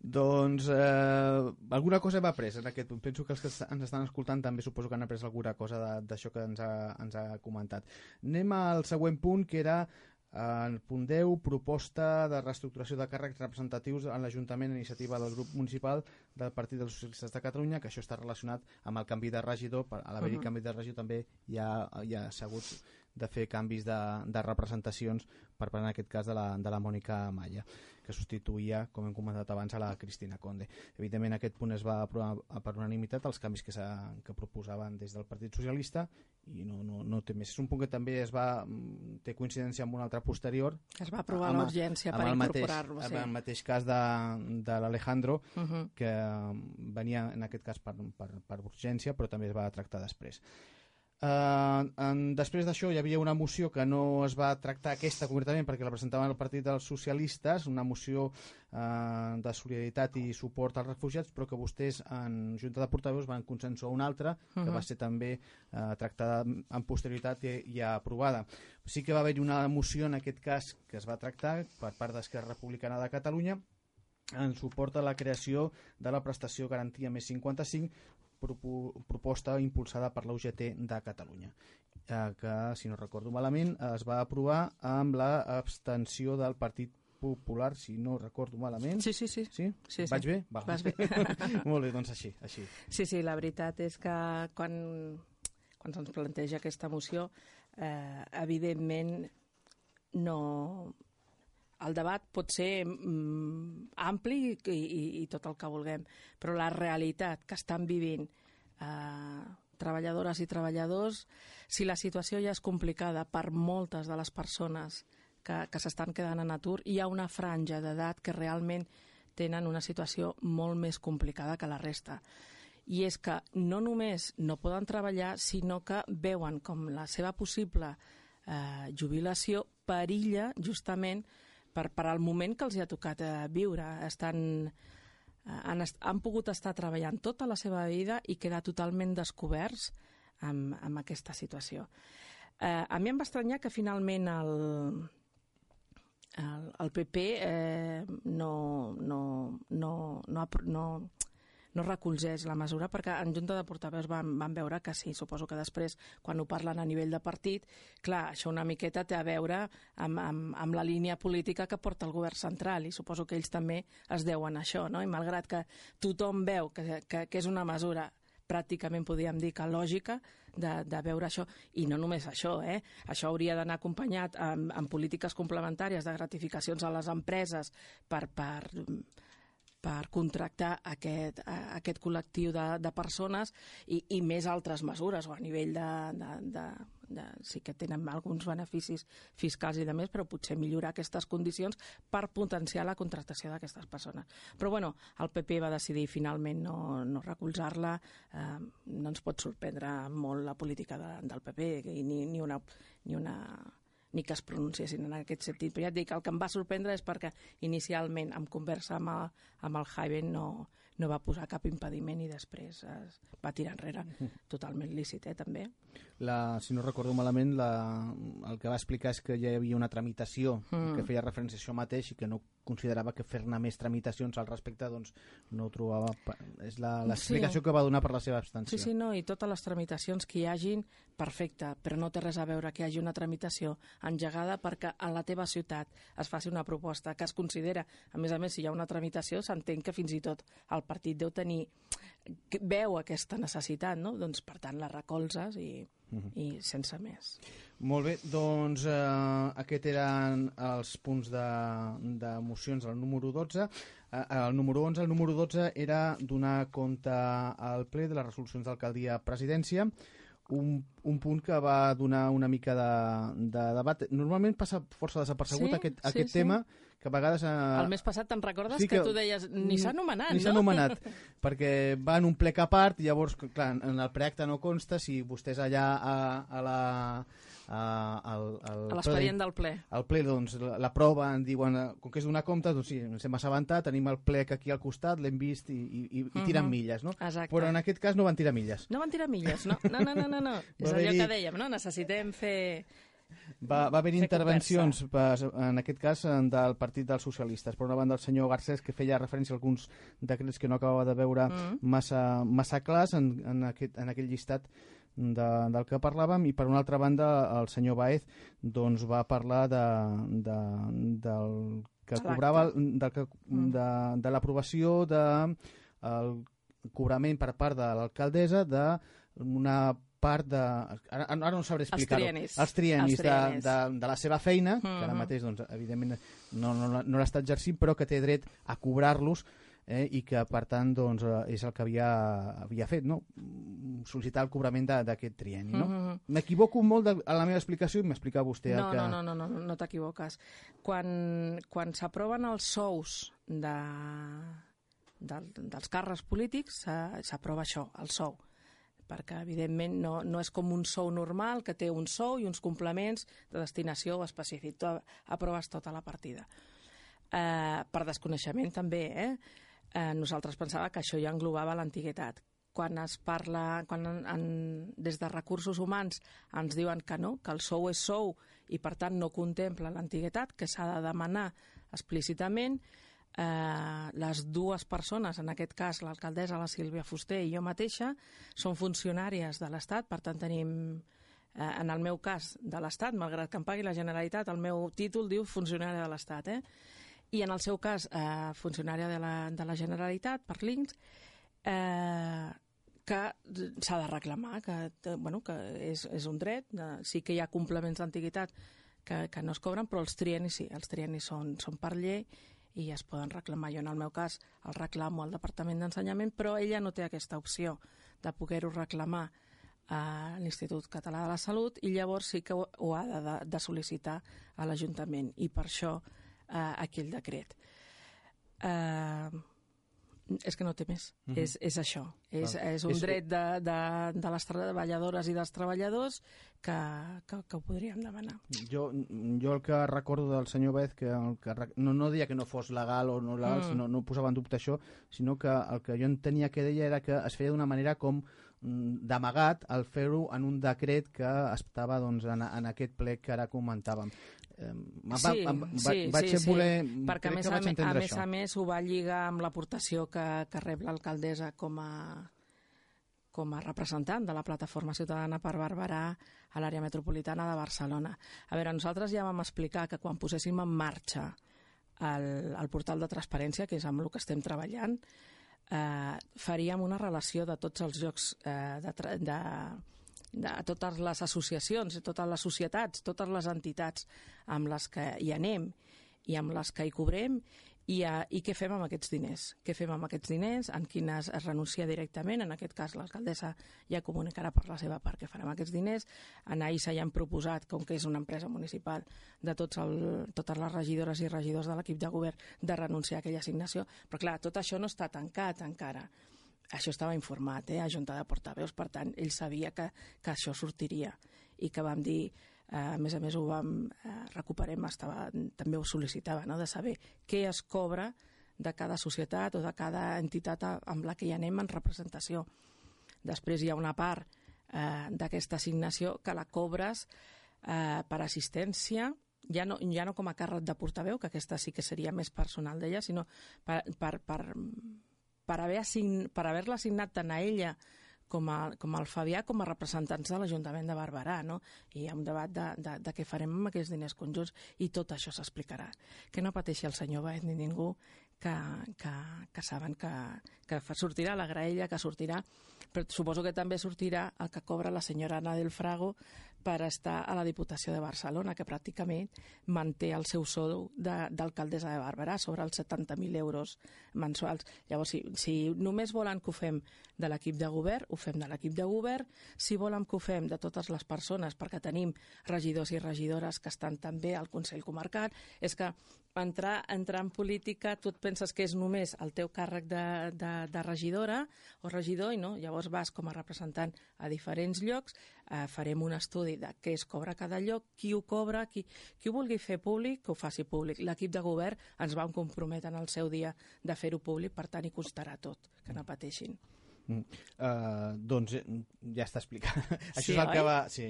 Doncs eh, alguna cosa hem après en aquest punt. Penso que els que ens estan escoltant també suposo que han après alguna cosa d'això que ens ha, ens ha comentat. Anem al següent punt, que era en punt 10, proposta de reestructuració de càrrecs representatius en l'Ajuntament a iniciativa del grup municipal del Partit dels Socialistes de Catalunya, que això està relacionat amb el canvi de regidor. A l'haver-hi uh -huh. canvi de regidor també hi ha, hi ha hagut de fer canvis de, de representacions per part, en aquest cas, de la, de la Mònica Malla que substituïa, com hem comentat abans, a la Cristina Conde. Evidentment, aquest punt es va aprovar per unanimitat, els canvis que, que proposaven des del Partit Socialista, i no, no, no té més. És un punt que també es va mm, té coincidència amb un altre posterior. Que es va aprovar l'urgència per incorporar-lo. Sí. En el mateix cas de, de l'Alejandro, uh -huh. que mm, venia en aquest cas per, per, per urgència, però també es va tractar després. Uh, en, després d'això hi havia una moció que no es va tractar aquesta concretament perquè la presentaven el Partit dels Socialistes, una moció uh, de solidaritat i suport als refugiats, però que vostès en Junta de Portaveus van consensuar una altra, uh -huh. que va ser també uh, tractada en posterioritat i, i aprovada. Sí que va haver una moció en aquest cas que es va tractar per part d'Esquerra Republicana de Catalunya en suport a la creació de la prestació garantia més 55 proposta impulsada per l'UGT de Catalunya eh, que, si no recordo malament, es va aprovar amb l'abstenció del Partit Popular, si no recordo malament. Sí, sí, sí. Sí? sí, Vaig sí. bé? Va. Vas bé. Molt bé, doncs així, així. Sí, sí, la veritat és que quan, quan se'ns planteja aquesta moció, eh, evidentment no, el debat pot ser mm, ampli i, i, i tot el que vulguem, però la realitat que estan vivint eh, treballadores i treballadors, si la situació ja és complicada per moltes de les persones que, que s'estan quedant en atur, hi ha una franja d'edat que realment tenen una situació molt més complicada que la resta. I és que no només no poden treballar, sinó que veuen com la seva possible eh, jubilació perilla justament per, per al moment que els hi ha tocat eh, viure. Estan, eh, han, han pogut estar treballant tota la seva vida i quedar totalment descoberts amb, amb aquesta situació. Eh, a mi em va estranyar que finalment el, el, el PP eh, no, no, no, no, no, no recolzés la mesura perquè en Junta de Portaveus van, van veure que sí, suposo que després quan ho parlen a nivell de partit, clar, això una miqueta té a veure amb, amb, amb la línia política que porta el govern central i suposo que ells també es deuen a això, no? I malgrat que tothom veu que, que, que és una mesura pràcticament podríem dir que lògica de, de veure això, i no només això, eh? això hauria d'anar acompanyat amb, amb polítiques complementàries de gratificacions a les empreses per, per per contractar aquest, aquest col·lectiu de, de persones i, i més altres mesures o a nivell de, de, de, de, sí que tenen alguns beneficis fiscals i de més, però potser millorar aquestes condicions per potenciar la contractació d'aquestes persones. Però bueno, el PP va decidir finalment no, no recolzar-la, eh, no ens pot sorprendre molt la política de, del PP ni, ni una, ni una ni que es pronunciessin en aquest sentit. Però ja et dic, el que em va sorprendre és perquè inicialment, en conversa amb el, amb el Javen, no, no va posar cap impediment i després es va tirar enrere. Totalment lícit, eh, també. La, si no recordo malament, la, el que va explicar és que ja hi havia una tramitació mm. que feia referència a això mateix i que no considerava que fer-ne més tramitacions al respecte doncs no ho trobava... És l'explicació sí. que va donar per la seva abstenció. Sí, sí, no, i totes les tramitacions que hi hagin, perfecte, però no té res a veure que hi hagi una tramitació engegada perquè a la teva ciutat es faci una proposta que es considera, a més a més, si hi ha una tramitació, s'entén que fins i tot el partit deu tenir veu aquesta necessitat, no? Doncs, per tant, la recolzes i, uh mhm. -huh. i sense més. Molt bé, doncs eh, aquests eren els punts de, de mocions del número 12. Eh, el número 11, el número 12 era donar compte al ple de les resolucions d'alcaldia presidència, un, un punt que va donar una mica de, de debat. Normalment passa força desapercebut sí, aquest, sí, aquest sí. tema, que a vegades... Eh... El mes passat te'n recordes sí que, que tu deies ni s'ha anomenat, ni no? s'ha anomenat, perquè va en un plec a part, llavors, clar, en el preacte no consta si vostès allà a, a la l'expedient del ple. El ple, doncs, la, la prova, en diuen, eh, com que és d'una compte, doncs sí, ens hem assabentat, tenim el plec aquí al costat, l'hem vist i, i, i, i tiren uh -huh. milles, no? Exacte. Però en aquest cas no van tirar milles. No van tirar milles, no. No, no, no, no. no. és allò que dèiem, no? Necessitem fer va, va haver intervencions, per, en aquest cas, del Partit dels Socialistes. Per una banda, el senyor Garcés, que feia referència a alguns decrets que no acabava de veure mm. massa, massa clars en, en, aquest, en aquell llistat de, del que parlàvem i per una altra banda el senyor Baez doncs, va parlar de, de, del que cobrava de, que, mm. de, de l'aprovació de el cobrament per part de l'alcaldessa d'una part de... Ara, ara no sabré explicar-ho. Els trienis. Els trienis, Els trienis. De, de, de la seva feina, mm -hmm. que ara mm-hmm. mateix, doncs, evidentment, no, no, no l'està exercint, però que té dret a cobrar-los eh, i que per tant doncs, eh, és el que havia, havia fet, no? sol·licitar el cobrament d'aquest trienni. No? Mm-hmm. M'equivoco mm -hmm. molt de, a la meva explicació i m'explica vostè no, el que... No, no, no, no, no, no t'equivoques. Quan, quan s'aproven els sous de, de, dels càrrecs polítics s'aprova això, el sou perquè evidentment no, no és com un sou normal que té un sou i uns complements de destinació específic. Tu aproves tota la partida. Eh, per desconeixement també, eh? Eh, nosaltres pensava que això ja englobava l'antiguitat. Quan es parla, quan en, en, des de recursos humans ens diuen que no, que el sou és sou i per tant no contempla l'antiguitat, que s'ha de demanar explícitament, eh, les dues persones, en aquest cas l'alcaldessa, la Sílvia Fuster i jo mateixa, són funcionàries de l'Estat, per tant tenim eh, en el meu cas de l'Estat, malgrat que em pagui la Generalitat, el meu títol diu funcionària de l'Estat, eh? I en el seu cas eh, funcionària de la, de la Generalitat per l'INCS eh, que s'ha de reclamar que, bueno, que és, és un dret eh, sí que hi ha complements d'antiguitat que, que no es cobren però els trienis sí, els trienis són, són per llei i es poden reclamar. Jo en el meu cas el reclamo al Departament d'Ensenyament però ella no té aquesta opció de poder-ho reclamar a l'Institut Català de la Salut i llavors sí que ho, ho ha de, de sol·licitar a l'Ajuntament i per això eh, aquell decret. Eh, És que no té més. Mhm. -huh. és, és això. És, Val. és un És- dret de, de, de les treballadores i dels treballadors que, que, que ho podríem demanar. Jo, jo el que recordo del senyor Bez, que, el que no, no dia que no fos legal o no legal, Mm. mm. no, no posava en dubte això, sinó que el que jo entenia que deia era que es feia d'una manera com mm, d'amagat al fer-ho en un decret que estava doncs, en, en aquest ple que ara comentàvem. Eh, em va, Sí, em va, sí, vaig sí, sí. voler... Perquè, a més, a, a més això. a més, ho va lligar amb l'aportació que, que rep l'alcaldessa com a com a representant de la plataforma ciutadana per Barberà a l'àrea metropolitana de Barcelona. A veure, nosaltres ja vam explicar que quan poséssim en marxa el, el portal de transparència, que és amb el que estem treballant, eh, faríem una relació de tots els llocs eh, de, de, de totes les associacions, totes les societats, totes les entitats amb les que hi anem i amb les que hi cobrem i, a, i què fem amb aquests diners. Què fem amb aquests diners, en quines es renuncia directament, en aquest cas l'alcaldessa ja comunicarà per la seva part què farà amb aquests diners. En AISA ja hem proposat, com que és una empresa municipal, de tots el, totes les regidores i regidors de l'equip de govern de renunciar a aquella assignació. Però clar, tot això no està tancat encara això estava informat, eh, a Junta de Portaveus, per tant, ell sabia que, que això sortiria i que vam dir, eh, a més a més ho vam eh, recuperem, estava, també ho sol·licitava, no?, de saber què es cobra de cada societat o de cada entitat amb la que hi anem en representació. Després hi ha una part eh, d'aquesta assignació que la cobres eh, per assistència, ja no, ja no com a càrrec de portaveu, que aquesta sí que seria més personal d'ella, sinó per, per, per, per haver assign, per haver-la assignat tant a ella com, a, com al Fabià com a representants de l'Ajuntament de Barberà, no? I hi ha un debat de, de, de què farem amb aquests diners conjunts i tot això s'explicarà. Que no pateixi el senyor Baez ni ningú, que, que, que saben que, que sortirà la graella, que sortirà, però suposo que també sortirà el que cobra la senyora Ana del Frago per estar a la Diputació de Barcelona, que pràcticament manté el seu sou de- d'alcaldessa de Barberà sobre els 70.000 euros mensuals. Llavors, si, si només volen que ho fem de l'equip de govern, ho fem de l'equip de govern. Si volen que ho fem de totes les persones, perquè tenim regidors i regidores que estan també al Consell Comarcal, és que entrar, entrar en política, tu et penses que és només el teu càrrec de, de, de regidora o regidor, i no, llavors vas com a representant a diferents llocs, eh, farem un estudi de què es cobra cada lloc, qui ho cobra, qui, qui ho vulgui fer públic, que ho faci públic. L'equip de govern ens vam comprometre en el seu dia de fer-ho públic, per tant hi costarà tot, que no pateixin. Mm. Uh, doncs eh, ja està explicat. Això Sí, és el que oi? va... Sí.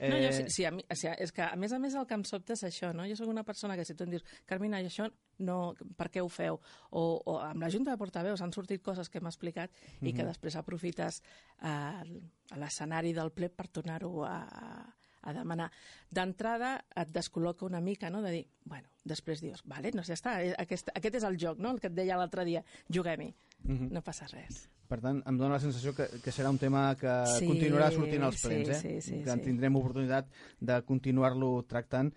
No, jo, sí, sí, a mi, o sigui, és que a més a més el que em sobta és això, no? Jo sóc una persona que si tu em dius, Carmina, i això no, per què ho feu? O, o amb la Junta de Portaveus han sortit coses que hem explicat i que després aprofites eh, a l'escenari del ple per tornar-ho a, a demanar. D'entrada et descol·loca una mica, no?, de dir, bueno, després dius, vale, no, ja està, eh, aquest, aquest és el joc, no?, el que et deia l'altre dia, juguem-hi, Mhm. no passa res. Per tant, em dóna la sensació que, que serà un tema que Sí, continuarà sortint als sí, plens, eh? sí, sí, que sí. tindrem oportunitat de continuar-lo tractant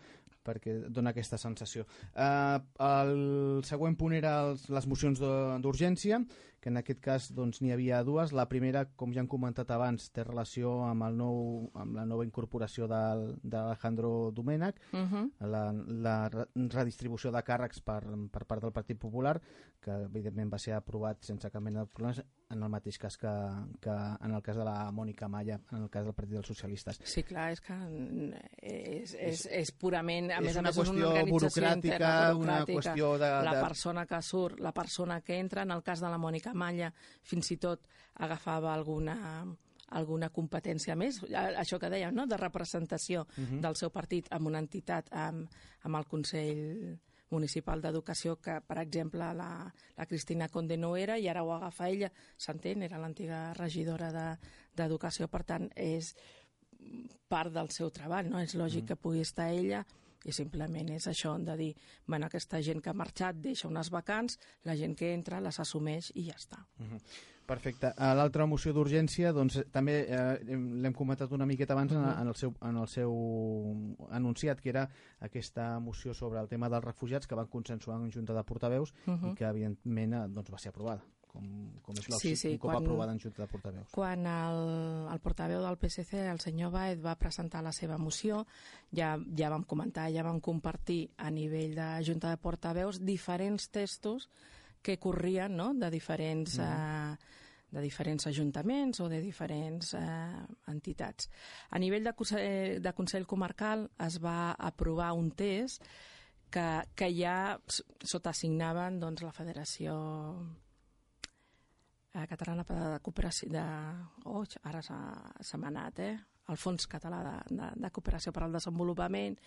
perquè dona aquesta sensació. Uh, el següent punt era els, les mocions d'urgència, que en aquest cas doncs, n'hi havia dues. La primera, com ja hem comentat abans, té relació amb, el nou, amb la nova incorporació d'Alejandro Domènech, Uh -huh. la, la re- redistribució de càrrecs per, per part del Partit Popular, que evidentment va ser aprovat sense cap mena de problemes, en el mateix cas que, que en el cas de la Mònica Malla, en el cas del Partit dels Socialistes. Sí, clar, és que mm, és, és, és purament, a és més a una més, és qüestió una burocràtica, interna, una burocràtica. qüestió de... La de... persona que surt, la persona que entra, en el cas de la Mònica Malla, fins i tot agafava alguna alguna competència més, això que dèiem, no? de representació uh Mhm. -huh. del seu partit amb una entitat, amb, amb el Consell Municipal d'Educació, que, per exemple, la, la Cristina Conde no era, i ara ho agafa ella, s'entén, era l'antiga regidora de- d'Educació, per tant, és part del seu treball, no? És lògic que pugui estar ella i simplement és això de dir, bueno, aquesta gent que ha marxat deixa unes vacants, la gent que entra les assumeix i ja està. Perfecte. A L'altra moció d'urgència, doncs, també eh, hem- l'hem comentat una miqueta abans en, Mhm. en, el seu, en el seu anunciat, que era aquesta moció sobre el tema dels refugiats que van consensuar en Junta de Portaveus Uh -huh. i que, evidentment, eh, doncs, va ser aprovada, com, com és Sí, sí, un cop quan- aprovada en Junta de Portaveus. Quan el, el portaveu del PSC, el senyor Baez, va presentar la seva moció, ja, ja vam comentar, ja vam compartir a nivell de Junta de Portaveus diferents textos que corrien no? de diferents... Mm. Eh, de diferents ajuntaments o de diferents eh, entitats. A nivell de Consell, de Consell Comarcal es va aprovar un test que, que ja sota assignaven doncs, la Federació eh, Catalana de Cooperació de... Oh, ara s'ha anat, eh? el Fons Català de, de, de Cooperació per al Desenvolupament,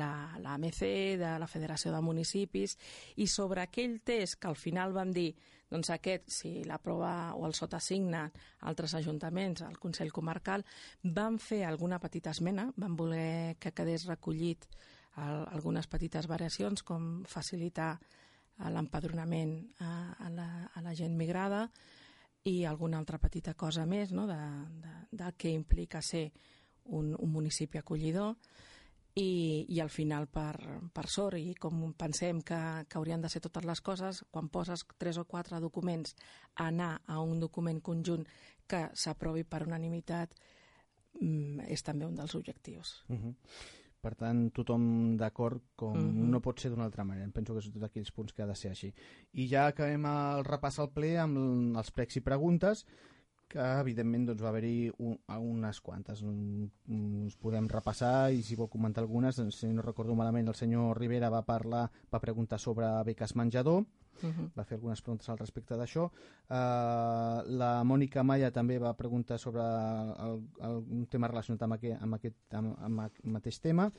la, la AMC, de la Federació de Municipis, i sobre aquell test que al final vam dir, doncs aquest, si l'aprova o el sotassigna altres ajuntaments, el Consell Comarcal, vam fer alguna petita esmena, vam voler que quedés recollit el, algunes petites variacions, com facilitar l'empadronament a, a, la, a la gent migrada, i alguna altra petita cosa més no? de, de, de què implica ser un, un municipi acollidor i, i al final per, per sort i com pensem que, que haurien de ser totes les coses, quan poses tres o quatre documents anar a un document conjunt que s'aprovi per unanimitat mm, és també un dels objectius. Uh -huh. Per tant, tothom d'acord com mm -hmm. no pot ser d'una altra manera. Em penso que és tots aquells punts que ha de ser així. I ja acabem el repàs al ple amb els pregs i preguntes que evidentment doncs, va haver-hi un, unes quantes. Ens podem repassar i si vol comentar algunes, doncs, si no recordo malament, el senyor Rivera va parlar, va preguntar sobre beques menjador, Uh -huh. va fer algunes preguntes al respecte d'això. Uh, la Mònica Maya també va preguntar sobre el, el, un tema relacionat amb aquest, amb aquest amb, amb mateix tema.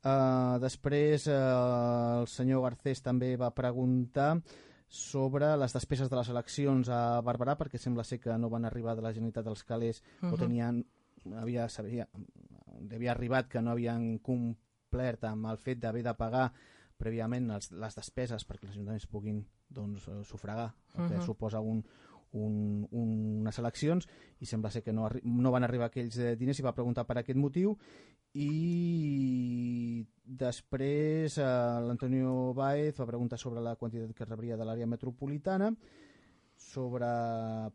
Uh, després uh, el senyor Garcés també va preguntar sobre les despeses de les eleccions a Barberà, perquè sembla ser que no van arribar de la Generalitat dels Calés uh -huh. o tenien, havia, sabia, havia arribat que no havien complert amb el fet d'haver de pagar prèviament els, les despeses perquè els ajuntaments puguin doncs, eh, sufragar el que uh -huh. suposa un, un, un, unes eleccions i sembla ser que no, no van arribar aquells eh, diners i va preguntar per aquest motiu i després eh, l'Antonio Baez va preguntar sobre la quantitat que rebria de l'àrea metropolitana sobre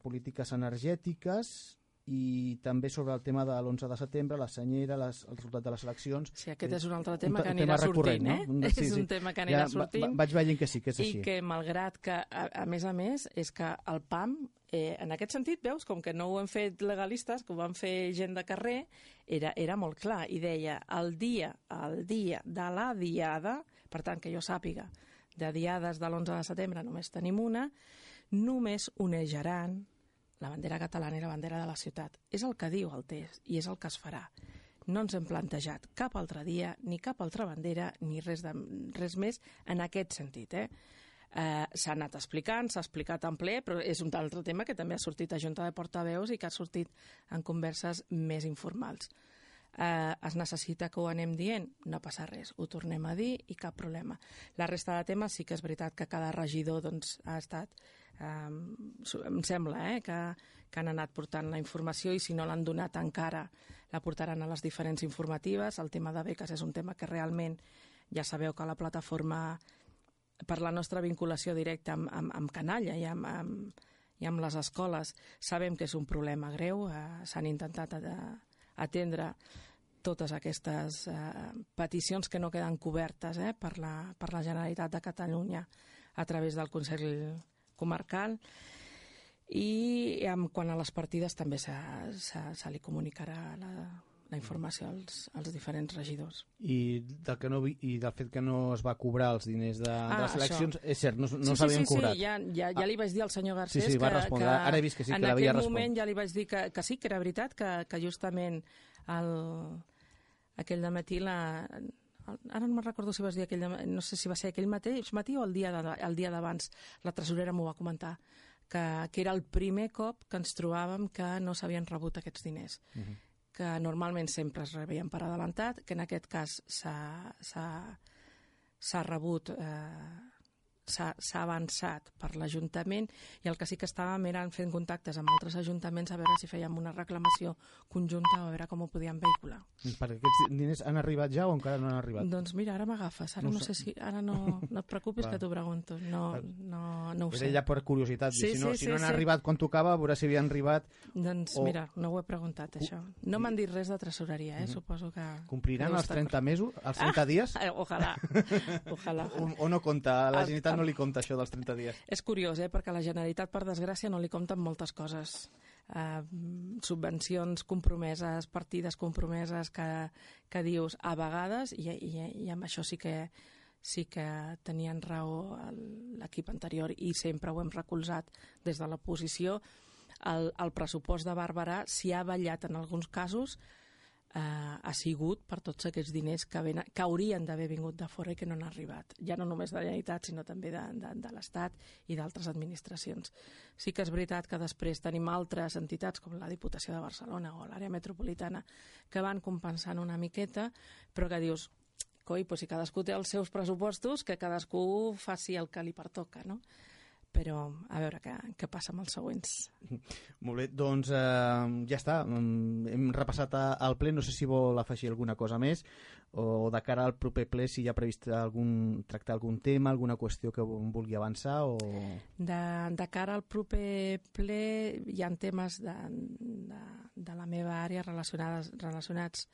polítiques energètiques i també sobre el tema de l'11 de setembre, la senyera, les, el resultat de les eleccions... Sí, aquest és un altre tema un que anirà tema sortint, eh? No? Sí, és un tema que anirà ja, sortint. Va, vaig veient que sí, que és així. I que, malgrat que, a, a més a més, és que el PAM, eh, en aquest sentit, veus, com que no ho hem fet legalistes, que ho van fer gent de carrer, era, era molt clar, i deia, el dia, el dia de la diada, per tant, que jo sàpiga, de diades de l'11 de setembre només tenim una, només onejaran la bandera catalana i la bandera de la ciutat. És el que diu el test i és el que es farà. No ens hem plantejat cap altre dia, ni cap altra bandera, ni res, de, res més en aquest sentit. Eh? Eh, s'ha anat explicant, s'ha explicat en ple, però és un altre tema que també ha sortit a Junta de Portaveus i que ha sortit en converses més informals. Eh, es necessita que ho anem dient? No passa res, ho tornem a dir i cap problema. La resta de temes sí que és veritat que cada regidor doncs, ha estat eh, em sembla eh, que, que han anat portant la informació i si no l'han donat encara la portaran a les diferents informatives. El tema de beques és un tema que realment ja sabeu que la plataforma per la nostra vinculació directa amb, amb, amb Canalla i amb, amb, i amb les escoles sabem que és un problema greu. Eh, S'han intentat atendre totes aquestes eh, peticions que no queden cobertes eh, per, la, per la Generalitat de Catalunya a través del Consell comarcal i en quant a les partides també se, se, se li comunicarà la, la informació als, als diferents regidors. I del, que no, I del fet que no es va cobrar els diners de, ah, de les eleccions, això. és cert, no, no sí, s'havien sí, sí, cobrat. Sí, ja, ja, ja li vaig dir al senyor Garcés sí, sí, que, respondre. que Ara he vist que sí, en que aquell respondre. moment ja li vaig dir que, que sí, que era veritat, que, que justament el, aquell matí la, ara no me'n recordo si vas dir aquell, no sé si va ser aquell mateix matí o el dia de, el dia d'abans la tresorera m'ho va comentar que, que era el primer cop que ens trobàvem que no s'havien rebut aquests diners uh mhm. -huh. que normalment sempre es rebien per adelantat que en aquest cas s'ha rebut eh, s'ha avançat per l'Ajuntament i el que sí que estàvem eren fent contactes amb altres ajuntaments a veure si fèiem una reclamació conjunta a veure com ho podíem vehicular. Perquè aquests diners han arribat ja o encara no han arribat? Doncs mira, ara m'agafes, ara no, no sé si... Ara no, no et preocupis que t'ho pregunto, no, no, no ho sé. Era ja per curiositat, sí, si no, sí, si no sí, han sí. arribat quan tocava, a veure si havien arribat... Doncs o... mira, no ho he preguntat, això. No m'han dit res de tresoreria, eh? Uh -huh. suposo que... Compliran els 30 mesos, els 30 ah, dies? Eh, ojalà, ojalà. O, o no compta la Generalitat no li compta això dels 30 dies. És curiós, eh? perquè la Generalitat, per desgràcia, no li compten moltes coses. Uh, subvencions compromeses, partides compromeses que, que dius a vegades, i, i, i amb això sí que sí que tenien raó l'equip anterior i sempre ho hem recolzat des de la posició. El, el pressupost de Bàrbara s'hi ha ballat en alguns casos eh, ha sigut per tots aquests diners que, ven, que haurien d'haver vingut de fora i que no han arribat, ja no només de la Generalitat, sinó també de, de, de l'Estat i d'altres administracions. Sí que és veritat que després tenim altres entitats, com la Diputació de Barcelona o l'àrea metropolitana, que van compensant una miqueta, però que dius, coi, pues si cadascú té els seus pressupostos, que cadascú faci el que li pertoca, no? Però a veure què, què passa amb els següents. Molt bé, doncs eh, ja està. Mm, hem repassat al ple, no sé si vol afegir alguna cosa més o de cara al proper ple si hi ha previst algun, tractar algun tema, alguna qüestió que vulgui avançar o... De, de cara al proper ple hi ha temes de, de, de la meva àrea relacionades, relacionats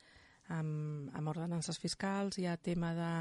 amb, amb ordenances fiscals, hi ha tema de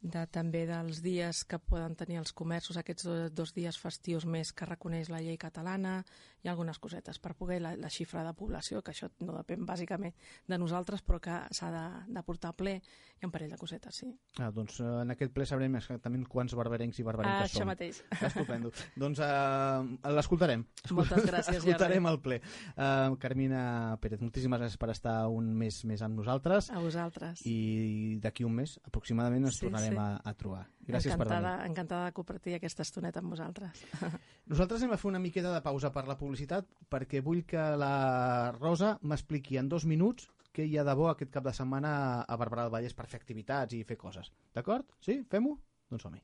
de, també dels dies que poden tenir els comerços, aquests dos, dos dies festius més que reconeix la llei catalana, i algunes cosetes per poder la, la xifra de població, que això no depèn bàsicament de nosaltres, però que s'ha de, de portar a ple, i un parell de cosetes, sí. Ah, doncs eh, en aquest ple sabrem exactament quants barberencs i barberenques ah, som. Això mateix. Estupendo. doncs uh, l'escoltarem. Moltes gràcies. Escoltarem el ple. Uh, Carmina Pérez, moltíssimes gràcies per estar un mes més amb nosaltres. A vosaltres. I d'aquí un mes, aproximadament, ens sí, tornarem sí. a, a trobar. Gràcies encantada, per venir. Encantada de compartir aquesta estoneta amb vosaltres. Nosaltres hem a fer una miqueta de pausa per la publicitat perquè vull que la Rosa m'expliqui en dos minuts què hi ha de bo aquest cap de setmana a Barberà del Vallès per fer activitats i fer coses. D'acord? Sí? Fem-ho? Doncs som-hi.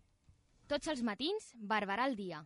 Tots els matins, Barberà al dia.